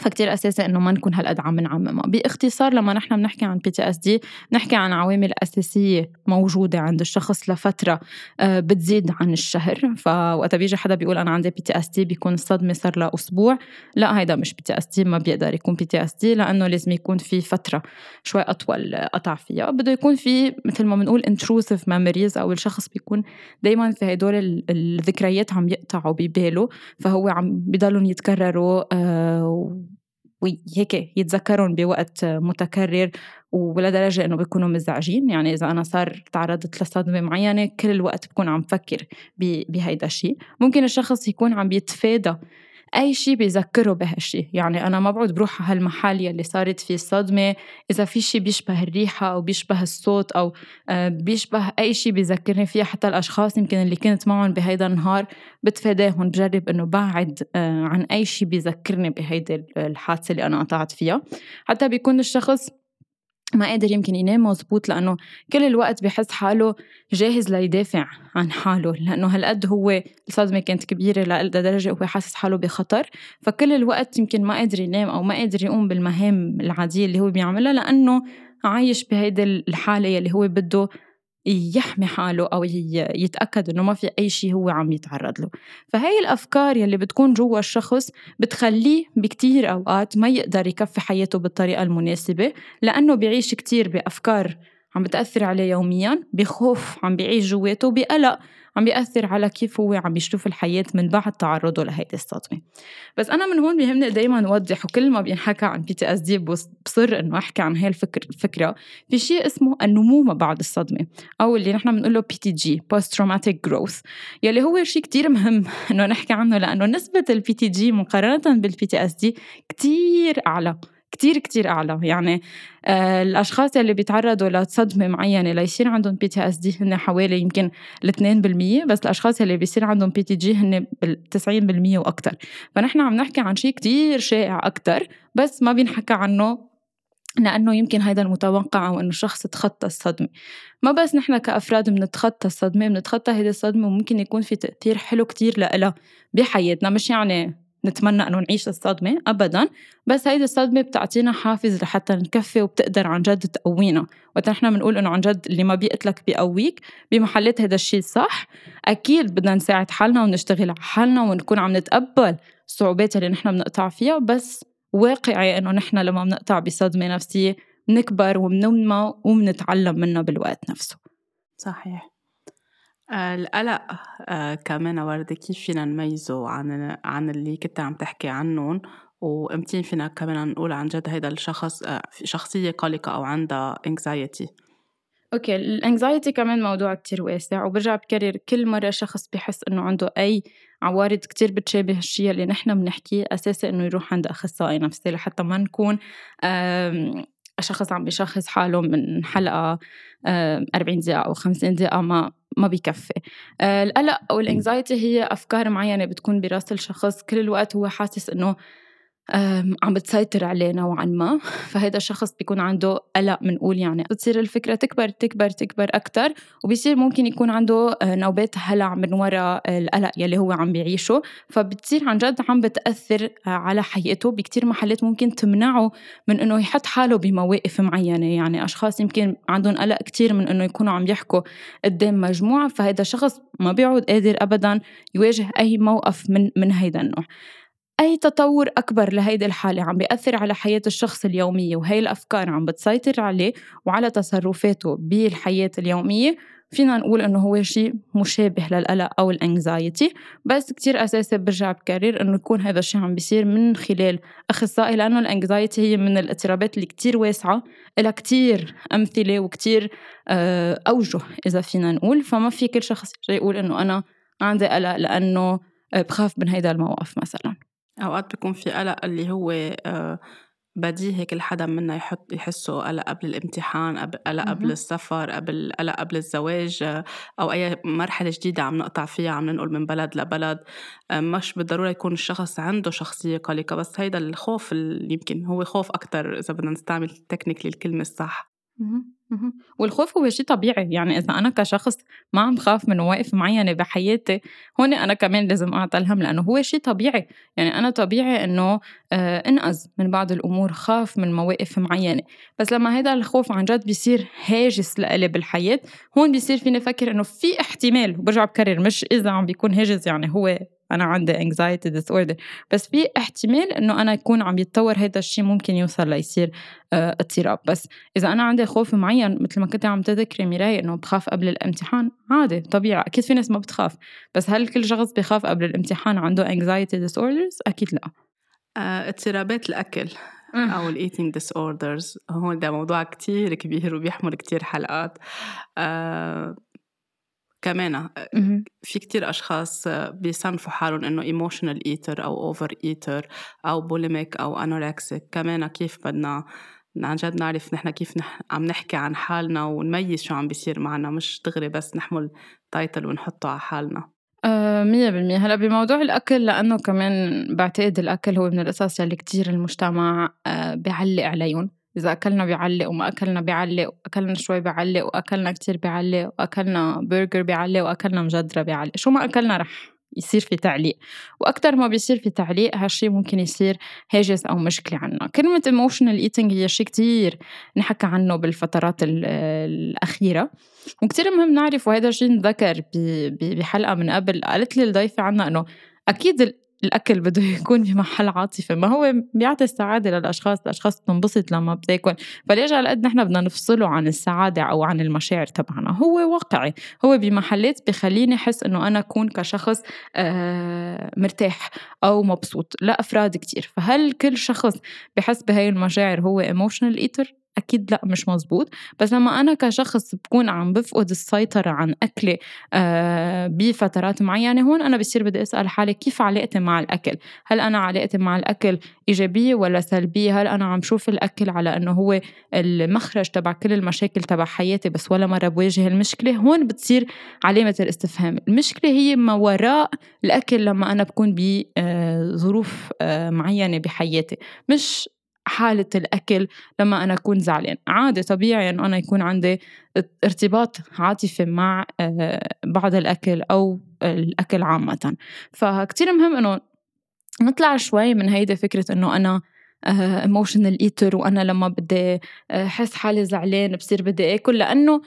فكتير أساسي إنه ما نكون هالقد عم نعممها. باختصار لما نحن بنحكي عن PTSD نحكي عن عوامل أساسية موجودة عند الشخص لفترة آه، بتزيد عن الشهر. فوقت بيجي حدا بيقول أنا عندي PTSD بيكون الصدمة صار لها أسبوع. لا هيدا مش PTSD ما بيقدر يكون PTSD لأنه لازم يكون في فترة شوي أطول قطع فيها. بده يكون في مثل ما بنقول intrusive memories أو الشخص بيكون دايما في هدول الذكريات عم يقطعوا بباله فهو عم بضلهم يتكرروا آه وهيك يتذكرون بوقت متكرر ولدرجة إنه بيكونوا مزعجين. يعني إذا أنا صار تعرضت لصدمة معينة كل الوقت بكون عم فكر بهيدا الشيء. ممكن الشخص يكون عم يتفادى أي شيء بيذكره بهالشيء يعني أنا ما بعد بروح على هالمحل يلي صارت فيه الصدمة. إذا في شيء بيشبه الريحة أو بيشبه الصوت أو آه، بيشبه أي شيء بيذكرني فيها حتى الأشخاص يمكن اللي كنت معهم بهيدا النهار بتفاداهم بجرب إنه بعد آه، عن أي شيء بيذكرني بهيدي الحادثة اللي أنا قطعت فيها. حتى بيكون الشخص ما قادر يمكن ينام مزبوط لأنه كل الوقت بحس حاله جاهز ليدافع عن حاله لأنه هالقد هو الصدمة كانت كبيرة لدرجة هو حاسس حاله بخطر فكل الوقت يمكن ما قادر ينام أو ما قادر يقوم بالمهام العادية اللي هو بيعملها لأنه عايش بهيدي الحالة اللي هو بده يحمي حاله أو يتأكد إنه ما في أي شيء هو عم يتعرض له. فهي الأفكار يلي بتكون جوا الشخص بتخليه بكتير أوقات ما يقدر يكفي حياته بالطريقة المناسبة لأنه بيعيش كتير بأفكار عم بتأثر عليه يوميا بخوف عم بيعيش جواته بقلق. عم بيأثر على كيف هو عم يشوف الحياة من بعد تعرضه لهيدي الصدمة بس أنا من هون بيهمني دايما أوضح وكل ما بينحكى عن PTSD بصر إنه أحكي عن هاي الفكر الفكرة في شيء اسمه النمو ما بعد الصدمة أو اللي نحن بنقول له PTG post traumatic growth يلي هو شيء كتير مهم إنه نحكي عنه لأنه نسبة ال PTG مقارنة بال PTSD كتير أعلى. كتير كتير أعلى. يعني آه الأشخاص اللي بيتعرضوا لصدمة معينة ليصير عندهم PTSD هن حوالي يمكن ال 2% بس الأشخاص اللي بيصير عندهم PTG هن بال 90% وأكتر. فنحن عم نحكي عن شيء كتير شائع أكتر بس ما بينحكى عنه لأنه يمكن هيدا المتوقع أو إنه الشخص تخطى الصدمة. ما بس نحن كأفراد بنتخطى الصدمة بنتخطى هيدي الصدمة وممكن يكون في تأثير حلو كتير لإلها بحياتنا مش يعني نتمنى أنه نعيش الصدمة ابدا بس هيدي الصدمة بتعطينا حافز لحتى نكفي وبتقدر عن جد تقوينا. وقت نحن بنقول إنه عن جد اللي ما بيقتلك بيقويك بمحلات هذا الشيء صح. أكيد بدنا نساعد حالنا ونشتغل على حالنا ونكون عم نتقبل الصعوبات اللي نحن بنقطع فيها بس واقعي إنه نحن لما بنقطع بصدمة نفسية نكبر وبننمى وبنتعلم منها بالوقت نفسه. صحيح. القلق آه، كمان وردة كيف فينا نميزه عن عن اللي كنت عم تحكي عنهم وامتين فينا كمان نقول عن جد هيدا الشخص آه، شخصية قلقة أو عندها anxiety. okay ال anxiety كمان موضوع كتير واسع وبرجع بكرر كل مرة شخص بحس إنه عنده أي عوارض كتير بتشابه الشيء اللي نحن بنحكيه اساسي إنه يروح عند أخصائي نفسي لحتى ما نكون شخص عم بيشخص حاله من حلقة 40 دقيقة أو 50 دقيقة ما ما بيكفي. آه، القلق أو الانكزايتي هي أفكار معينة بتكون براس الشخص. كل الوقت هو حاسس إنه عم بتسيطر عليه نوعا ما. فهذا الشخص بيكون عنده قلق بنقول يعني. بتصير الفكرة تكبر تكبر تكبر أكتر وبيصير ممكن يكون عنده آه، نوبات هلع من وراء القلق يلي هو عم بيعيشه. فبتصير عن جد عم بتأثر آه، على حياته. بكتير محلات ممكن تمنعه من إنه يحط حاله بمواقف معينة. يعني أشخاص يمكن عندهم قلق كتير من إنه يكونوا عم يحكوا قدام مجموعة. فهذا الشخص ما بيعود قادر أبدا يواجه أي موقف من من هيدا النوع. أي تطور أكبر لهيدي الحالة عم بيأثر على حياة الشخص اليومية وهي الأفكار عم بتسيطر عليه وعلى تصرفاته بالحياة اليومية. فينا نقول إنه هو شيء مشابه للقلق أو ال anxiety بس كتير أساسي برجع بكرر إنه يكون هذا الشيء عم بيصير من خلال أخصائي لأنه ال anxiety هي من الاضطرابات اللي كتير واسعة إلها كتير أمثلة وكتير آه، أوجه إذا فينا نقول. فما في كل شخص يقول إنه أنا عندي قلق لأنه بخاف من هيدا الموقف مثلاً. أوقات بيكون في قلق اللي هو آه، بديهي كل حدا منا يحط يحسه قلق قبل الامتحان قلق قبل السفر قبل قلق قبل الزواج آه، أو أي مرحلة جديدة عم نقطع فيها عم ننقل من بلد لبلد. آه، مش بالضرورة يكون الشخص عنده شخصية قلقة بس هيدا الخوف اللي يمكن هو خوف أكتر إذا بدنا نستعمل تكنيكلي الكلمة الصح. والخوف هو شيء طبيعي يعني إذا أنا كشخص ما عم خاف من مواقف معينة بحياتي هون أنا كمان لازم أعطى الهم لأنه هو شيء طبيعي. يعني أنا طبيعي إنه آه أنقذ من بعض الأمور خاف من مواقف معينة. بس لما هذا الخوف عن جد بيصير هاجس لإلي بالحياة هون بيصير فيني أفكر إنه في احتمال وبرجع بكرر مش إذا عم بيكون هاجس يعني هو أنا عندي anxiety disorder. بس في احتمال إنه أنا يكون عم يتطور هذا الشيء ممكن يوصل ليصير آه، اضطراب. بس إذا أنا عندي خوف معين مثل ما كنت عم تذكري ميراي إنه بخاف قبل الامتحان عادي طبيعي أكيد في ناس ما بتخاف. بس هل كل شخص بخاف قبل الامتحان عنده anxiety disorders أكيد لا. آه، اضطرابات الأكل أو ال eating disorders هون ده موضوع كتير كبير وبيحمل كتير حلقات. آه كمان في كتير أشخاص بيصنفوا حالهم إنه emotional eater أو over eater أو bulimic أو anorexic كمان كيف بدنا عن جد نعرف نحن كيف نح... عم نحكي عن حالنا ونميز شو عم بيصير معنا. مش دغري بس نحمل title ونحطه على حالنا. آه، مية بالمية. هلأ بموضوع الأكل لأنه كمان بعتقد الأكل هو من القصص اللي كتير المجتمع آه، بيعلق عليهم. إذا أكلنا بيعلق وما أكلنا بيعلق وأكلنا شوي بيعلق وأكلنا كتير بيعلق وأكلنا برجر بيعلق وأكلنا مجدرة بيعلق شو ما أكلنا رح يصير في تعليق. وأكتر ما بيصير في تعليق هالشي ممكن يصير هاجس أو مشكلة عنا كلمة emotional eating هي شي كتير نحكى عنه بالفترات الأخيرة. وكتير مهم نعرف وهذا الشيء انذكر بحلقة من قبل قالت لي الضيفة عنا إنه أكيد الأكل بده يكون بمحل عاطفة ما هو بيعطي السعادة للأشخاص الأشخاص بتنبسط لما بتاكل. فليش على قد نحن بدنا نفصله عن السعادة أو عن المشاعر تبعنا. هو واقعي هو بمحلات بخليني أحس إنه أنا أكون كشخص آه مرتاح أو مبسوط لأفراد كتير. فهل كل شخص بحس بهاي المشاعر هو emotional eater أكيد لا مش مزبوط بس لما أنا كشخص بكون عم بفقد السيطرة عن اكلي آه بفترات معينة هون أنا بصير بدي أسأل حالي كيف علاقتي مع الأكل؟ هل أنا علاقتي مع الأكل إيجابية ولا سلبية؟ هل أنا عم شوف الأكل على إنه هو المخرج تبع كل المشاكل تبع حياتي بس ولا مرة بواجه المشكلة؟ هون بتصير علامة الاستفهام. المشكلة هي ما وراء الأكل لما أنا بكون بظروف آه، آه، معينة بحياتي. مش حالة الأكل لما أنا أكون زعلان. عادي طبيعي أنه أنا يكون عندي ارتباط عاطفي مع آه، بعض الأكل أو الأكل عامة. فكتير مهم أنه نطلع شوي من هيدي فكرة أنه أنا emotional آه، eater وأنا لما بدي آه، أحس حالي زعلان بصير بدي آكل. لأنه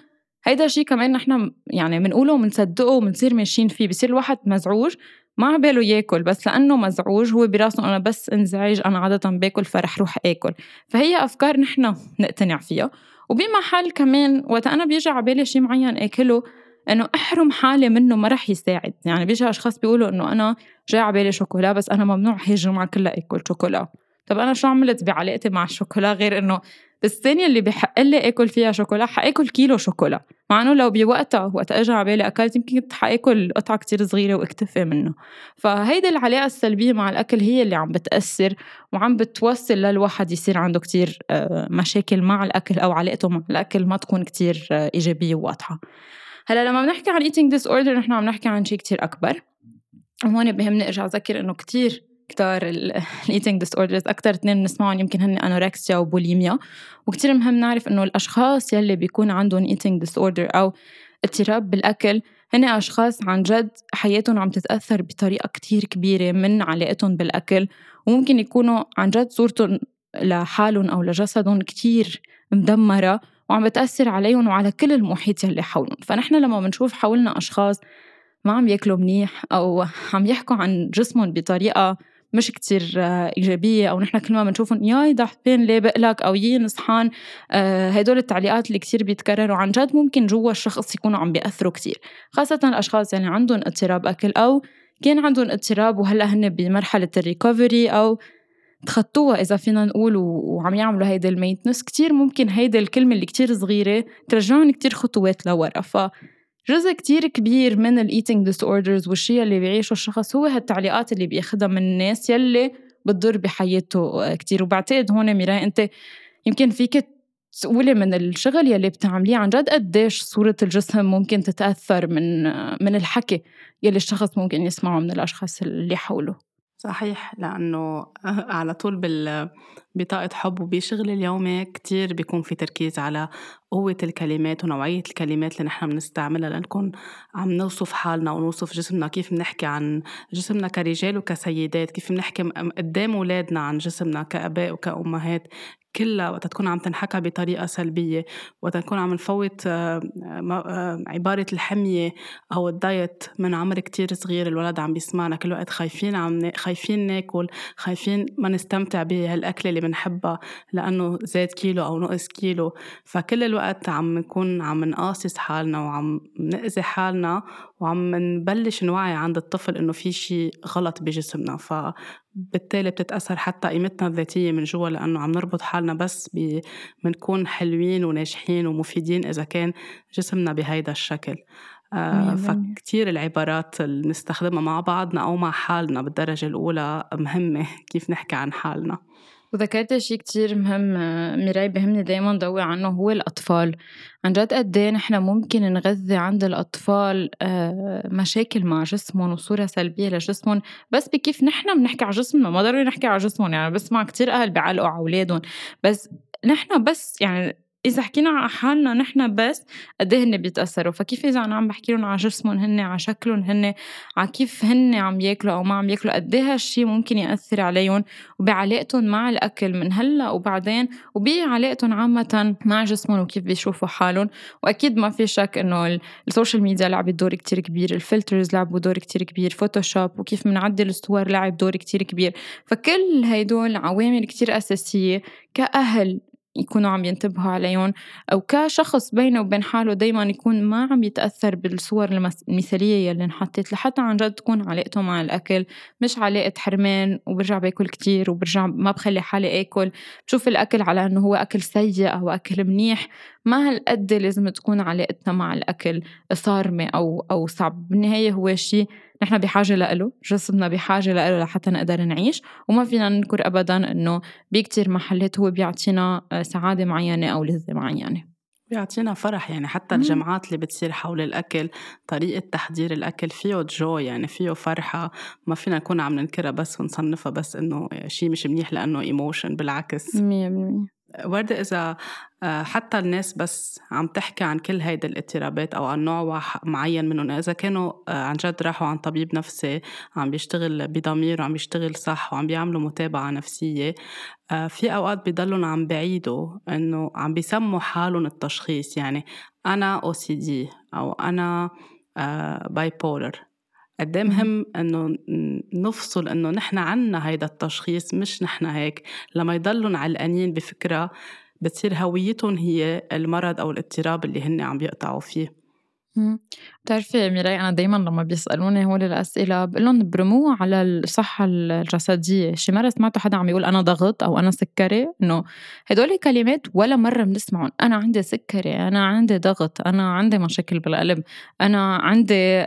هيدا الشيء كمان نحن يعني بنقوله وبنصدقه وبنصير ماشيين فيه. بصير الواحد مزعوج ما عباله ياكل بس لأنه مزعوج هو براسه أنا بس انزعج أنا عادة باكل فرح روح آكل. فهي أفكار نحن نقتنع فيها. وبمحل كمان وقت أنا بيجي عبالي شي معين آكله إنه أحرم حالي منه ما رح يساعد. يعني بيجي أشخاص بيقولوا إنه أنا جاي عبالي شوكولا بس أنا ممنوع هي الجمعة كلها آكل شوكولا. طب أنا شو عملت بعلاقتي مع الشوكولا؟ غير إنه بالثانية اللي بحق لي آكل فيها شوكولا حآكل كيلو شوكولا. مع إنه لو بوقتها وقت أجى على بالي أكلت يمكن كنت حآكل قطعة كتير صغيرة واكتفي منه. فهيدي العلاقة السلبية مع الأكل هي اللي عم بتأثر وعم بتوصل للواحد يصير عنده كتير آه، مشاكل مع الأكل أو علاقته مع الأكل ما تكون كتير آه، إيجابية وواضحة. هلا لما بنحكي عن eating disorder نحن عم نحكي عن شيء كتير أكبر. وهون بهمني أرجع أذكر إنه كتير كتار ال eating disorders أكثر اثنين بنسمعهم يمكن هن anorexia و bulimia. وكتير مهم نعرف إنه الأشخاص يلي بيكون عندهم eating disorder أو اضطراب بالأكل هن أشخاص عن جد حياتهم عم تتأثر بطريقة كتير كبيرة من علاقتهم بالأكل. وممكن يكونوا عن جد صورتهم لحالهم أو لجسدهم كتير مدمرة وعم بتأثر عليهم وعلى كل المحيط يلي حولهم. فنحن لما بنشوف حولنا أشخاص ما عم ياكلوا منيح أو عم يحكوا عن جسمهم بطريقة مش كتير إيجابية أو نحن كل ما بنشوفهم يي ضعفان ليه بقلك أو يي نصحان. آه، هدول التعليقات اللي كتير بيتكرروا عن جد ممكن جوا الشخص يكونوا عم بيأثروا كتير. خاصة الأشخاص يعني عندهم اضطراب أكل أو كان عندهم اضطراب وهلأ هن بمرحلة ال recovery أو تخطوها إذا فينا نقول وعم يعملوا هيدي ال maintenance كتير ممكن هيدي الكلمة اللي كتير صغيرة ترجعهم كتير خطوات لورا. ف جزء كتير كبير من ال eating disorders والشيء اللي بيعيشه الشخص هو هالتعليقات اللي بياخدها من الناس يلي بتضر بحياته كتير. وبعتقد هون ميراي انت يمكن فيك تقولي من الشغل يلي بتعمليه عن جد قديش صورة الجسم ممكن تتأثر من من الحكي يلي الشخص ممكن يسمعه من الأشخاص اللي حوله. صحيح لأنه على طول بال بطاقة حب وبشغل اليومي كتير بيكون في تركيز على قوة الكلمات ونوعية الكلمات اللي نحن بنستعملها لنكون عم نوصف حالنا ونوصف جسمنا. كيف بنحكي عن جسمنا كرجال وكسيدات؟ كيف بنحكي قدام أولادنا عن جسمنا كأباء وكأمهات؟ كلها وقت تكون عم تنحكى بطريقة سلبية وقت نكون عم نفوت آه، آه، عبارة الحمية أو الدايت من عمر كتير صغير الولد عم بيسمعنا. كل وقت خايفين عم خايفين ناكل خايفين ما نستمتع بهالأكلة اللي بنحبها لأنه زاد كيلو أو نقص كيلو. فكل الوقت عم نكون عم نقاصص حالنا وعم نأذي حالنا وعم نبلش نوعي عند الطفل إنه في شيء غلط بجسمنا. فبالتالي بتتأثر حتى قيمتنا الذاتية من جوا لأنه عم نربط حالنا بس بنكون حلوين وناجحين ومفيدين إذا كان جسمنا بهيدا الشكل. آه فكتير العبارات اللي نستخدمها مع بعضنا أو مع حالنا بالدرجة الأولى مهمة كيف نحكي عن حالنا. وذكرت شيء كتير مهم ميراي بهمني دايما ضوي عنه هو الأطفال. عن جد قد إيه نحن ممكن نغذي عند الأطفال آه، مشاكل مع جسمهم وصورة سلبية لجسمهم بس بكيف نحن بنحكي على جسمنا؟ ما ضروري نحكي على جسمهم يعني بسمع كتير أهل بيعلقوا على أولادهم بس نحن بس يعني إذا حكينا على حالنا نحن بس قد إيه هن بيتأثروا؟ فكيف إذا أنا عم بحكي لهم على جسمهم هن على شكلهم هن على كيف هن عم ياكلوا أو ما عم ياكلوا قد إيه هالشي ممكن يأثر عليهم وبعلاقتهم مع الأكل من هلأ وبعدين وبعلاقتهم عامة مع جسمهم وكيف بيشوفوا حالهم؟ وأكيد ما في شك إنه ال social media لعبت دور كتير كبير ال filters لعبوا دور كتير كبير Photoshop وكيف بنعدل الصور لعب دور كتير كبير. فكل هيدول عوامل كتير أساسية كأهل يكونوا عم ينتبهوا عليهم أو كشخص بينه وبين حاله دايما يكون ما عم يتأثر بالصور المثالية يلي انحطت لحتى عن جد تكون علاقته مع الأكل مش علاقة حرمان وبرجع باكل كتير وبرجع ما بخلي حالي آكل. بشوف الأكل على إنه هو أكل سيء أو أكل منيح ما هالقد لازم تكون علاقتنا مع الأكل صارمة أو أو صعب. بالنهاية هو شيء نحن بحاجة لإله جسمنا بحاجة لإله لحتى نقدر نعيش وما فينا ننكر أبدا إنه بكتير محلات هو بيعطينا آه، سعادة معينة أو لذة معينة. بيعطينا فرح يعني حتى الجمعات اللي بتصير حول الأكل طريقة تحضير الأكل فيه جو يعني فيه فرحة ما فينا نكون عم ننكرها بس ونصنفها بس إنه شيء مش منيح لأنه emotion بالعكس. 100% وردة إذا آه، حتى الناس بس عم تحكي عن كل هيدي الاضطرابات أو عن نوع معين منهم إذا كانوا آه، عن جد راحوا عن طبيب نفسي عم بيشتغل بضمير وعم بيشتغل صح وعم بيعملوا متابعة نفسية آه، في أوقات بضلهم عم بعيدوا إنه عم بيسموا حالهم التشخيص. يعني أنا OCD أو أنا bipolar قد مهم. إنه نفصل إنه نحن عنا هيدا التشخيص مش نحن هيك. لما يضلوا علقانين بفكرة بتصير هويتهم هي المرض أو الاضطراب اللي هن عم بيقطعوا فيه. بتعرفي ميراي أنا دايما لما بيسألوني هول الأسئلة بقول لهم برموها على الصحة الجسدية. شي مرة سمعتوا حدا عم يقول أنا ضغط أو أنا سكري إنه هدول كلمات ولا مرة بنسمعهم. أنا عندي سكري أنا عندي ضغط أنا عندي مشاكل بالقلب أنا عندي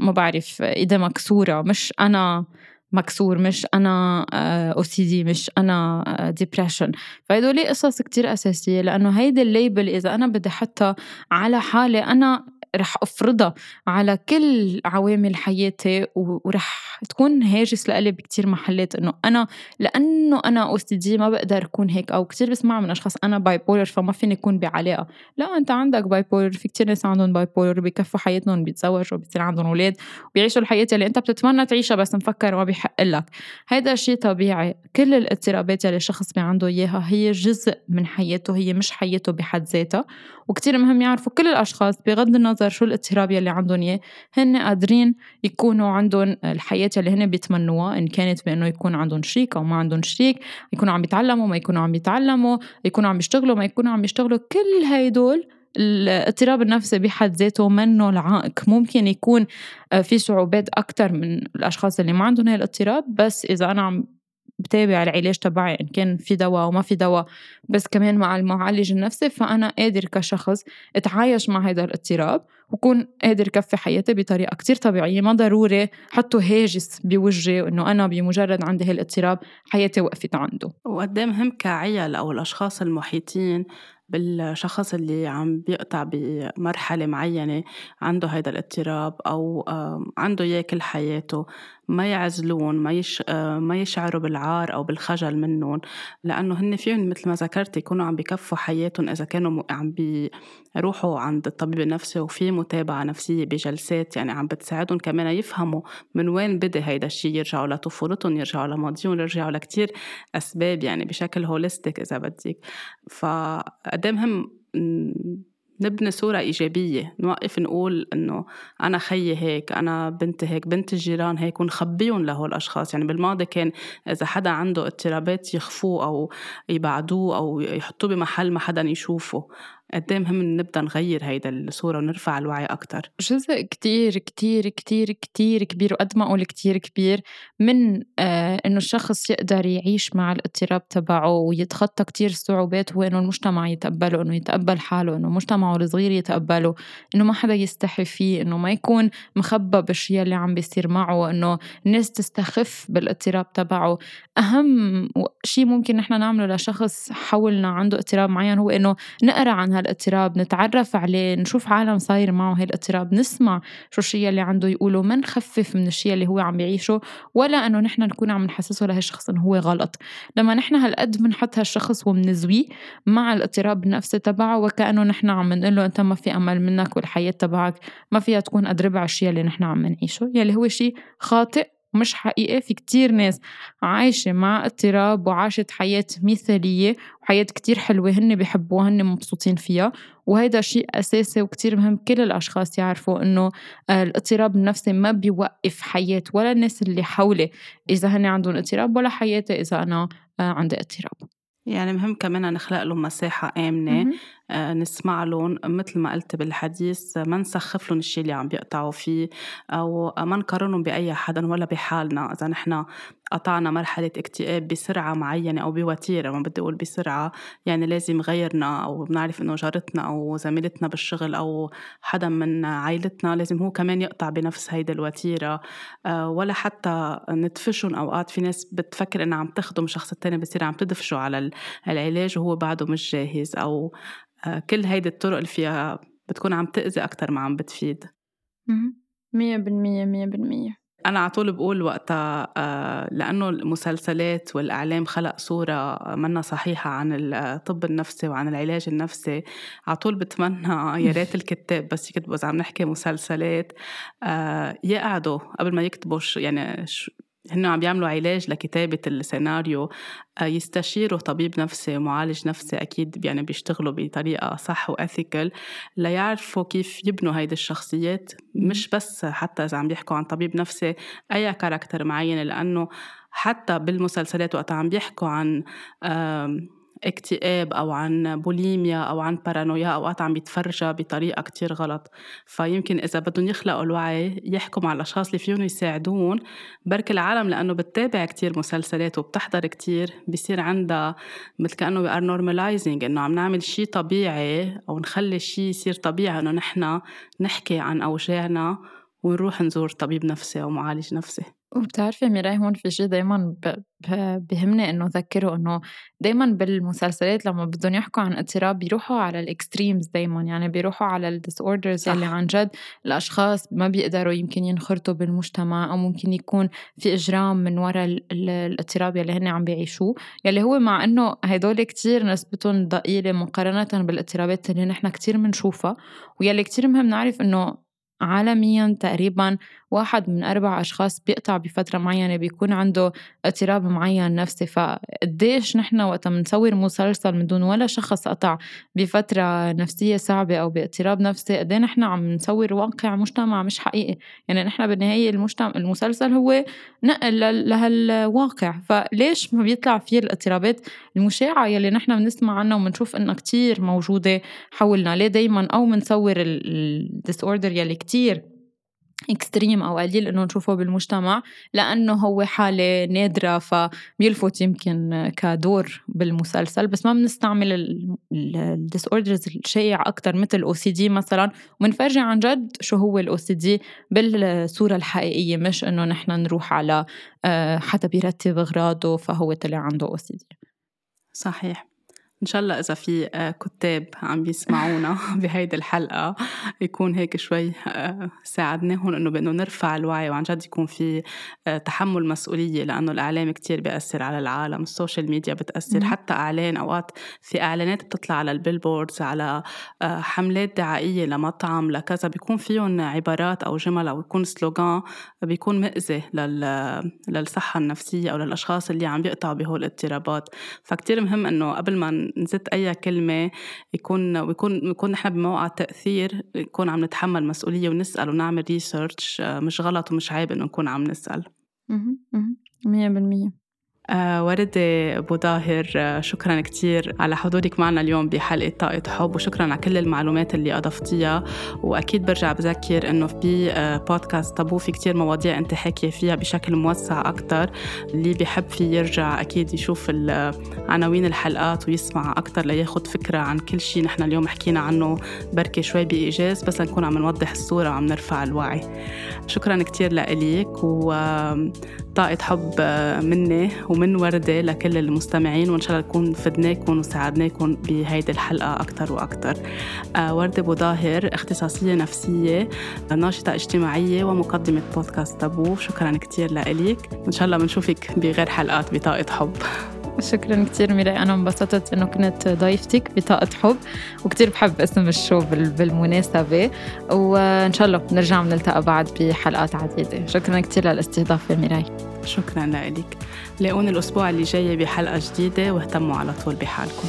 ما بعرف إيدي مكسورة مش أنا مكسور مش أنا OCD مش أنا depression آه، فهدول قصص كتير أساسية لأنه هيدي ال label إذا أنا بدي احطها على حالي أنا رح أفرضها على كل عوامل حياتي ورح تكون هاجس لإلي بكتير محلات. إنه أنا لأنه أنا OCD ما بقدر أكون هيك أو كتير بسمع من أشخاص أنا bipolar فما فيني أكون بعلاقة. لا أنت عندك bipolar في كتير ناس عندهم bipolar بكفوا حياتهم بيتزوجوا بيصير عندهم أولاد وبيعيشوا الحياة اللي أنت بتتمنى تعيشها بس مفكر ما بيحق لك. هيدا شيء طبيعي. كل الاضطرابات اللي الشخص بي عنده إياها هي جزء من حياته هي مش حياته بحد ذاتها. وكتير مهم يعرفوا كل الأشخاص بغض النظر شو الاضطراب يلي عندهم إياه. هن قادرين يكونوا عندهم الحياة اللي هن بيتمنوها إن كانت بأنه يكون عندهم شريك أو ما عندهم شريك يكونوا عم يتعلموا ما يكونوا عم يتعلموا يكونوا عم يشتغلوا ما يكونوا عم يشتغلوا. كل هيدول الاضطراب النفسي بحد ذاته منه العائق. ممكن يكون آه، في صعوبات أكتر من الأشخاص اللي ما عندهم هاي الاضطراب بس إذا أنا عم بتابع العلاج تبعي إن كان في دواء أو ما في دواء بس كمان مع المعالج النفسي فأنا قادر كشخص أتعايش مع هذا الاضطراب وكون قادر كفي حياتي بطريقة كتير طبيعية ما ضروري حطوا هاجس بوجهي إنه أنا بمجرد عندي هالاضطراب حياتي وقفت عنده. وقد إيه مهم كعيال أو الأشخاص المحيطين بالشخص اللي عم بيقطع بمرحلة معينة عنده هيدا الاضطراب أو عنده إياه كل حياته. ما يعزلون ما يش ما يشعروا بالعار أو بالخجل منهم لأنه هن فيهم مثل ما ذكرت يكونوا عم بكفوا حياتهم إذا كانوا عم بيروحوا عند الطبيب النفسي وفي متابعة نفسية بجلسات يعني عم بتساعدهم كمان يفهموا من وين بدأ هيدا الشيء يرجعوا لطفولتهم يرجعوا لماضيهم يرجعوا لكتير أسباب يعني بشكل هوليستيك إذا بدك. فقد مهم نبني صورة إيجابية نوقف نقول إنه أنا خيي هيك أنا بنتي هيك بنت الجيران هيك ونخبيهم لهول الأشخاص يعني بالماضي كان إذا حدا عنده اضطرابات يخفوه أو يبعدوه أو يحطوه بمحل ما حدا يشوفه. قد مهم نبدأ نغير هيدا الصورة ونرفع الوعي أكثر جزء كتير كتير كتير كتير كبير وقد ما أقول كتير كبير من آه إنه الشخص يقدر يعيش مع الاضطراب تبعه ويتخطى كتير صعوبات هو انه المجتمع يتقبله إنه يتقبل حاله إنه مجتمعه الصغير يتقبله إنه ما حدا يستحي فيه إنه ما يكون مخبى بالشيء اللي عم بيصير معه إنه الناس تستخف بالاضطراب تبعه. أهم شيء ممكن نحن نعمله لشخص حولنا عنده اضطراب معين هو إنه نقرأ عن هالاضطراب نتعرف عليه نشوف عالم صاير معه هالاضطراب نسمع شو الشيء اللي عنده يقوله ما نخفف من الشيء اللي هو عم يعيشه ولا إنه نحن نكون عم نحسسه لهالشخص إنه هو غلط. لما نحن هالقد بنحط هالشخص وبنزويه مع الاضطراب النفسي تبعه وكأنه نحن عم نقول له أنت ما في أمل منك والحياة تبعك ما فيها تكون قد ربع الشيء اللي نحن عم نعيشه. يلي هو شيء خاطئ مش حقيقي في كتير ناس عايشة مع اضطراب وعاشت حياة مثالية وحياة كتير حلوة هن بيحبوها هن مبسوطين فيها. وهيدا شيء أساسي وكتير مهم كل الأشخاص يعرفوا إنه آه، الاضطراب النفسي ما بيوقف حياة ولا الناس اللي حولي إذا هن عندهم اضطراب ولا حياتي إذا أنا آه، عندي اضطراب. يعني مهم كمان نخلق لهم مساحة آمنة. نسمع لهم مثل ما قلت بالحديث ما نسخف لهم الشيء اللي عم بيقطعوا فيه أو ما نقارنهم بأي حدا ولا بحالنا. إذا نحن قطعنا مرحلة اكتئاب بسرعة معينة أو بوتيرة ما بدي أقول بسرعة يعني لازم غيرنا أو بنعرف إنه جارتنا أو زميلتنا بالشغل أو حدا من عائلتنا لازم هو كمان يقطع بنفس هيدا الوتيرة. آه، ولا حتى ندفشهم أوقات. في ناس بتفكر إنها عم تخدم الشخص التاني بصير عم تدفشه على العلاج وهو بعده مش جاهز أو آه، كل هيدي الطرق اللي فيها بتكون عم تأذي أكتر ما عم بتفيد. مية بالمية مية بالمية. أنا على طول بقول وقتها آه، لأنه المسلسلات والإعلام خلق صورة منا صحيحة عن الطب النفسي وعن العلاج النفسي. على طول بتمنى يا ريت الكتاب بس يكتبوا إذا عم نحكي مسلسلات. آه، يقعدوا قبل ما يكتبوا يعني هن عم بيعملوا علاج لكتابة السيناريو آه، يستشيروا طبيب نفسي معالج نفسي أكيد يعني بيشتغلوا بطريقة صح وأثيكال ليعرفوا كيف يبنوا هيدي الشخصيات. مش بس حتى إذا عم بيحكوا عن طبيب نفسي أي كاركتر معين لأنه حتى بالمسلسلات وقت عم بيحكوا عن اكتئاب أو عن بوليميا أو عن بارانويا أوقات عم بيتفرجها بطريقة كتير غلط. فيمكن إذا بدهم يخلقوا الوعي يحكوا مع الأشخاص اللي فيهم يساعدون برك العالم لأنه بتتابع كتير مسلسلات وبتحضر كتير بصير عندها مثل كأنه we are normalizing إنه عم نعمل شيء طبيعي أو نخلي الشيء يصير طبيعي إنه نحن نحكي عن أوجاعنا ونروح نزور طبيب نفسي أو معالج نفسي. وبتعرفي ميراي هون في شيء دايما بهمني إنه أذكره إنه دايما بالمسلسلات لما بدهم يحكوا عن اضطراب بيروحوا على ال extremes دايما يعني بيروحوا على ال disorders اللي عن جد الأشخاص ما بيقدروا يمكن ينخرطوا بالمجتمع أو ممكن يكون في إجرام من وراء الاضطراب يلي هن عم بيعيشوه. يلي هو مع إنه هدول كتير نسبتهم ضئيلة مقارنة بالإضطرابات اللي نحن كتير بنشوفها ويلي كتير مهم نعرف إنه عالميا تقريبا واحد من أربع أشخاص بيقطع بفترة معينة بيكون عنده اضطراب معين نفسي. فقديش نحن وقت بنصور مسلسل من دون ولا شخص قطع بفترة نفسية صعبة أو باضطراب نفسي قد نحن عم نصور واقع مجتمع مش حقيقي؟ يعني نحن بالنهاية المجتمع المسلسل هو نقل لهالواقع. فليش ما بيطلع فيه الاضطرابات المشاعة يلي نحن بنسمع عنها وبنشوف إنها كتير موجودة حولنا؟ ليه دايما أو بنصور ال disorder يلي كتير extreme أو قليل إنه نشوفه بالمجتمع لأنه هو حالة نادرة فبيلفت يمكن كدور بالمسلسل. بس ما بنستعمل ال disorders الشائع أكثر مثل ال OCD مثلا. وبنفرجي عن جد شو هو ال OCD بالصورة الحقيقية مش إنه نحن نروح على آه، حدا بيرتب أغراضه فهو طلع عنده OCD صحيح. إن شاء الله إذا في آه، كتاب عم بيسمعونا بهيدي الحلقة يكون هيك شوي آه، ساعدناهم إنه بإنه نرفع الوعي وعن جد يكون في آه، تحمل مسؤولية لأنه الإعلام كتير بيأثر على العالم ال social media بتأثر حتى إعلان أوقات في إعلانات بتطلع على ال billboards على حملات دعائية لمطعم لكذا بيكون فيهم عبارات أو جمل أو يكون slogan بيكون مأذي للصحة النفسية أو للأشخاص اللي عم بيقطعوا بهول الاضطرابات. فكتير مهم إنه قبل ما نزت أي كلمة يكون ويكون يكون نحن بموقع تأثير نكون عم نتحمل مسؤولية ونسأل ونعمل ريسيرش مش غلط ومش عيب إنه نكون عم نسأل. 100% آه وردة أبو ظاهر آه شكرا كتير على حضورك معنا اليوم بحلقة طاقة حب وشكرا على كل المعلومات اللي أضفتيها. وأكيد برجع بذكر إنه في آه بودكاست طابو في كتير مواضيع أنت حاكية فيها بشكل موسع أكتر. اللي بيحب فيه يرجع أكيد يشوف عناوين الحلقات ويسمع أكتر لياخد فكرة عن كل شيء نحن اليوم حكينا عنه. بركي شوي بإيجاز بس نكون عم نوضح الصورة وعم نرفع الوعي. شكرا كتير لإليك وطاقة حب آه، مني ومن وردة لكل المستمعين وإن شاء الله نكون فدناكم وساعدناكم بهيدي الحلقة أكثر وأكثر آه، وردة بوظاهر اختصاصية نفسية ناشطة اجتماعية ومقدمة بودكاست تابو. شكرا كتير لإليك. وإن شاء الله بنشوفك بغير حلقات بطاقة حب. شكرا كثير ميراي. أنا انبسطت إنه كنت ضيفتك بطاقة حب وكثير بحب اسم الشو بالمناسبة. وإن شاء الله بنرجع بنلتقى بعد بحلقات عديدة. شكرا كثير للاستضافة ميراي. شكرا لك لاقوني الأسبوع اللي جاي بحلقة جديدة واهتموا على طول بحالكم.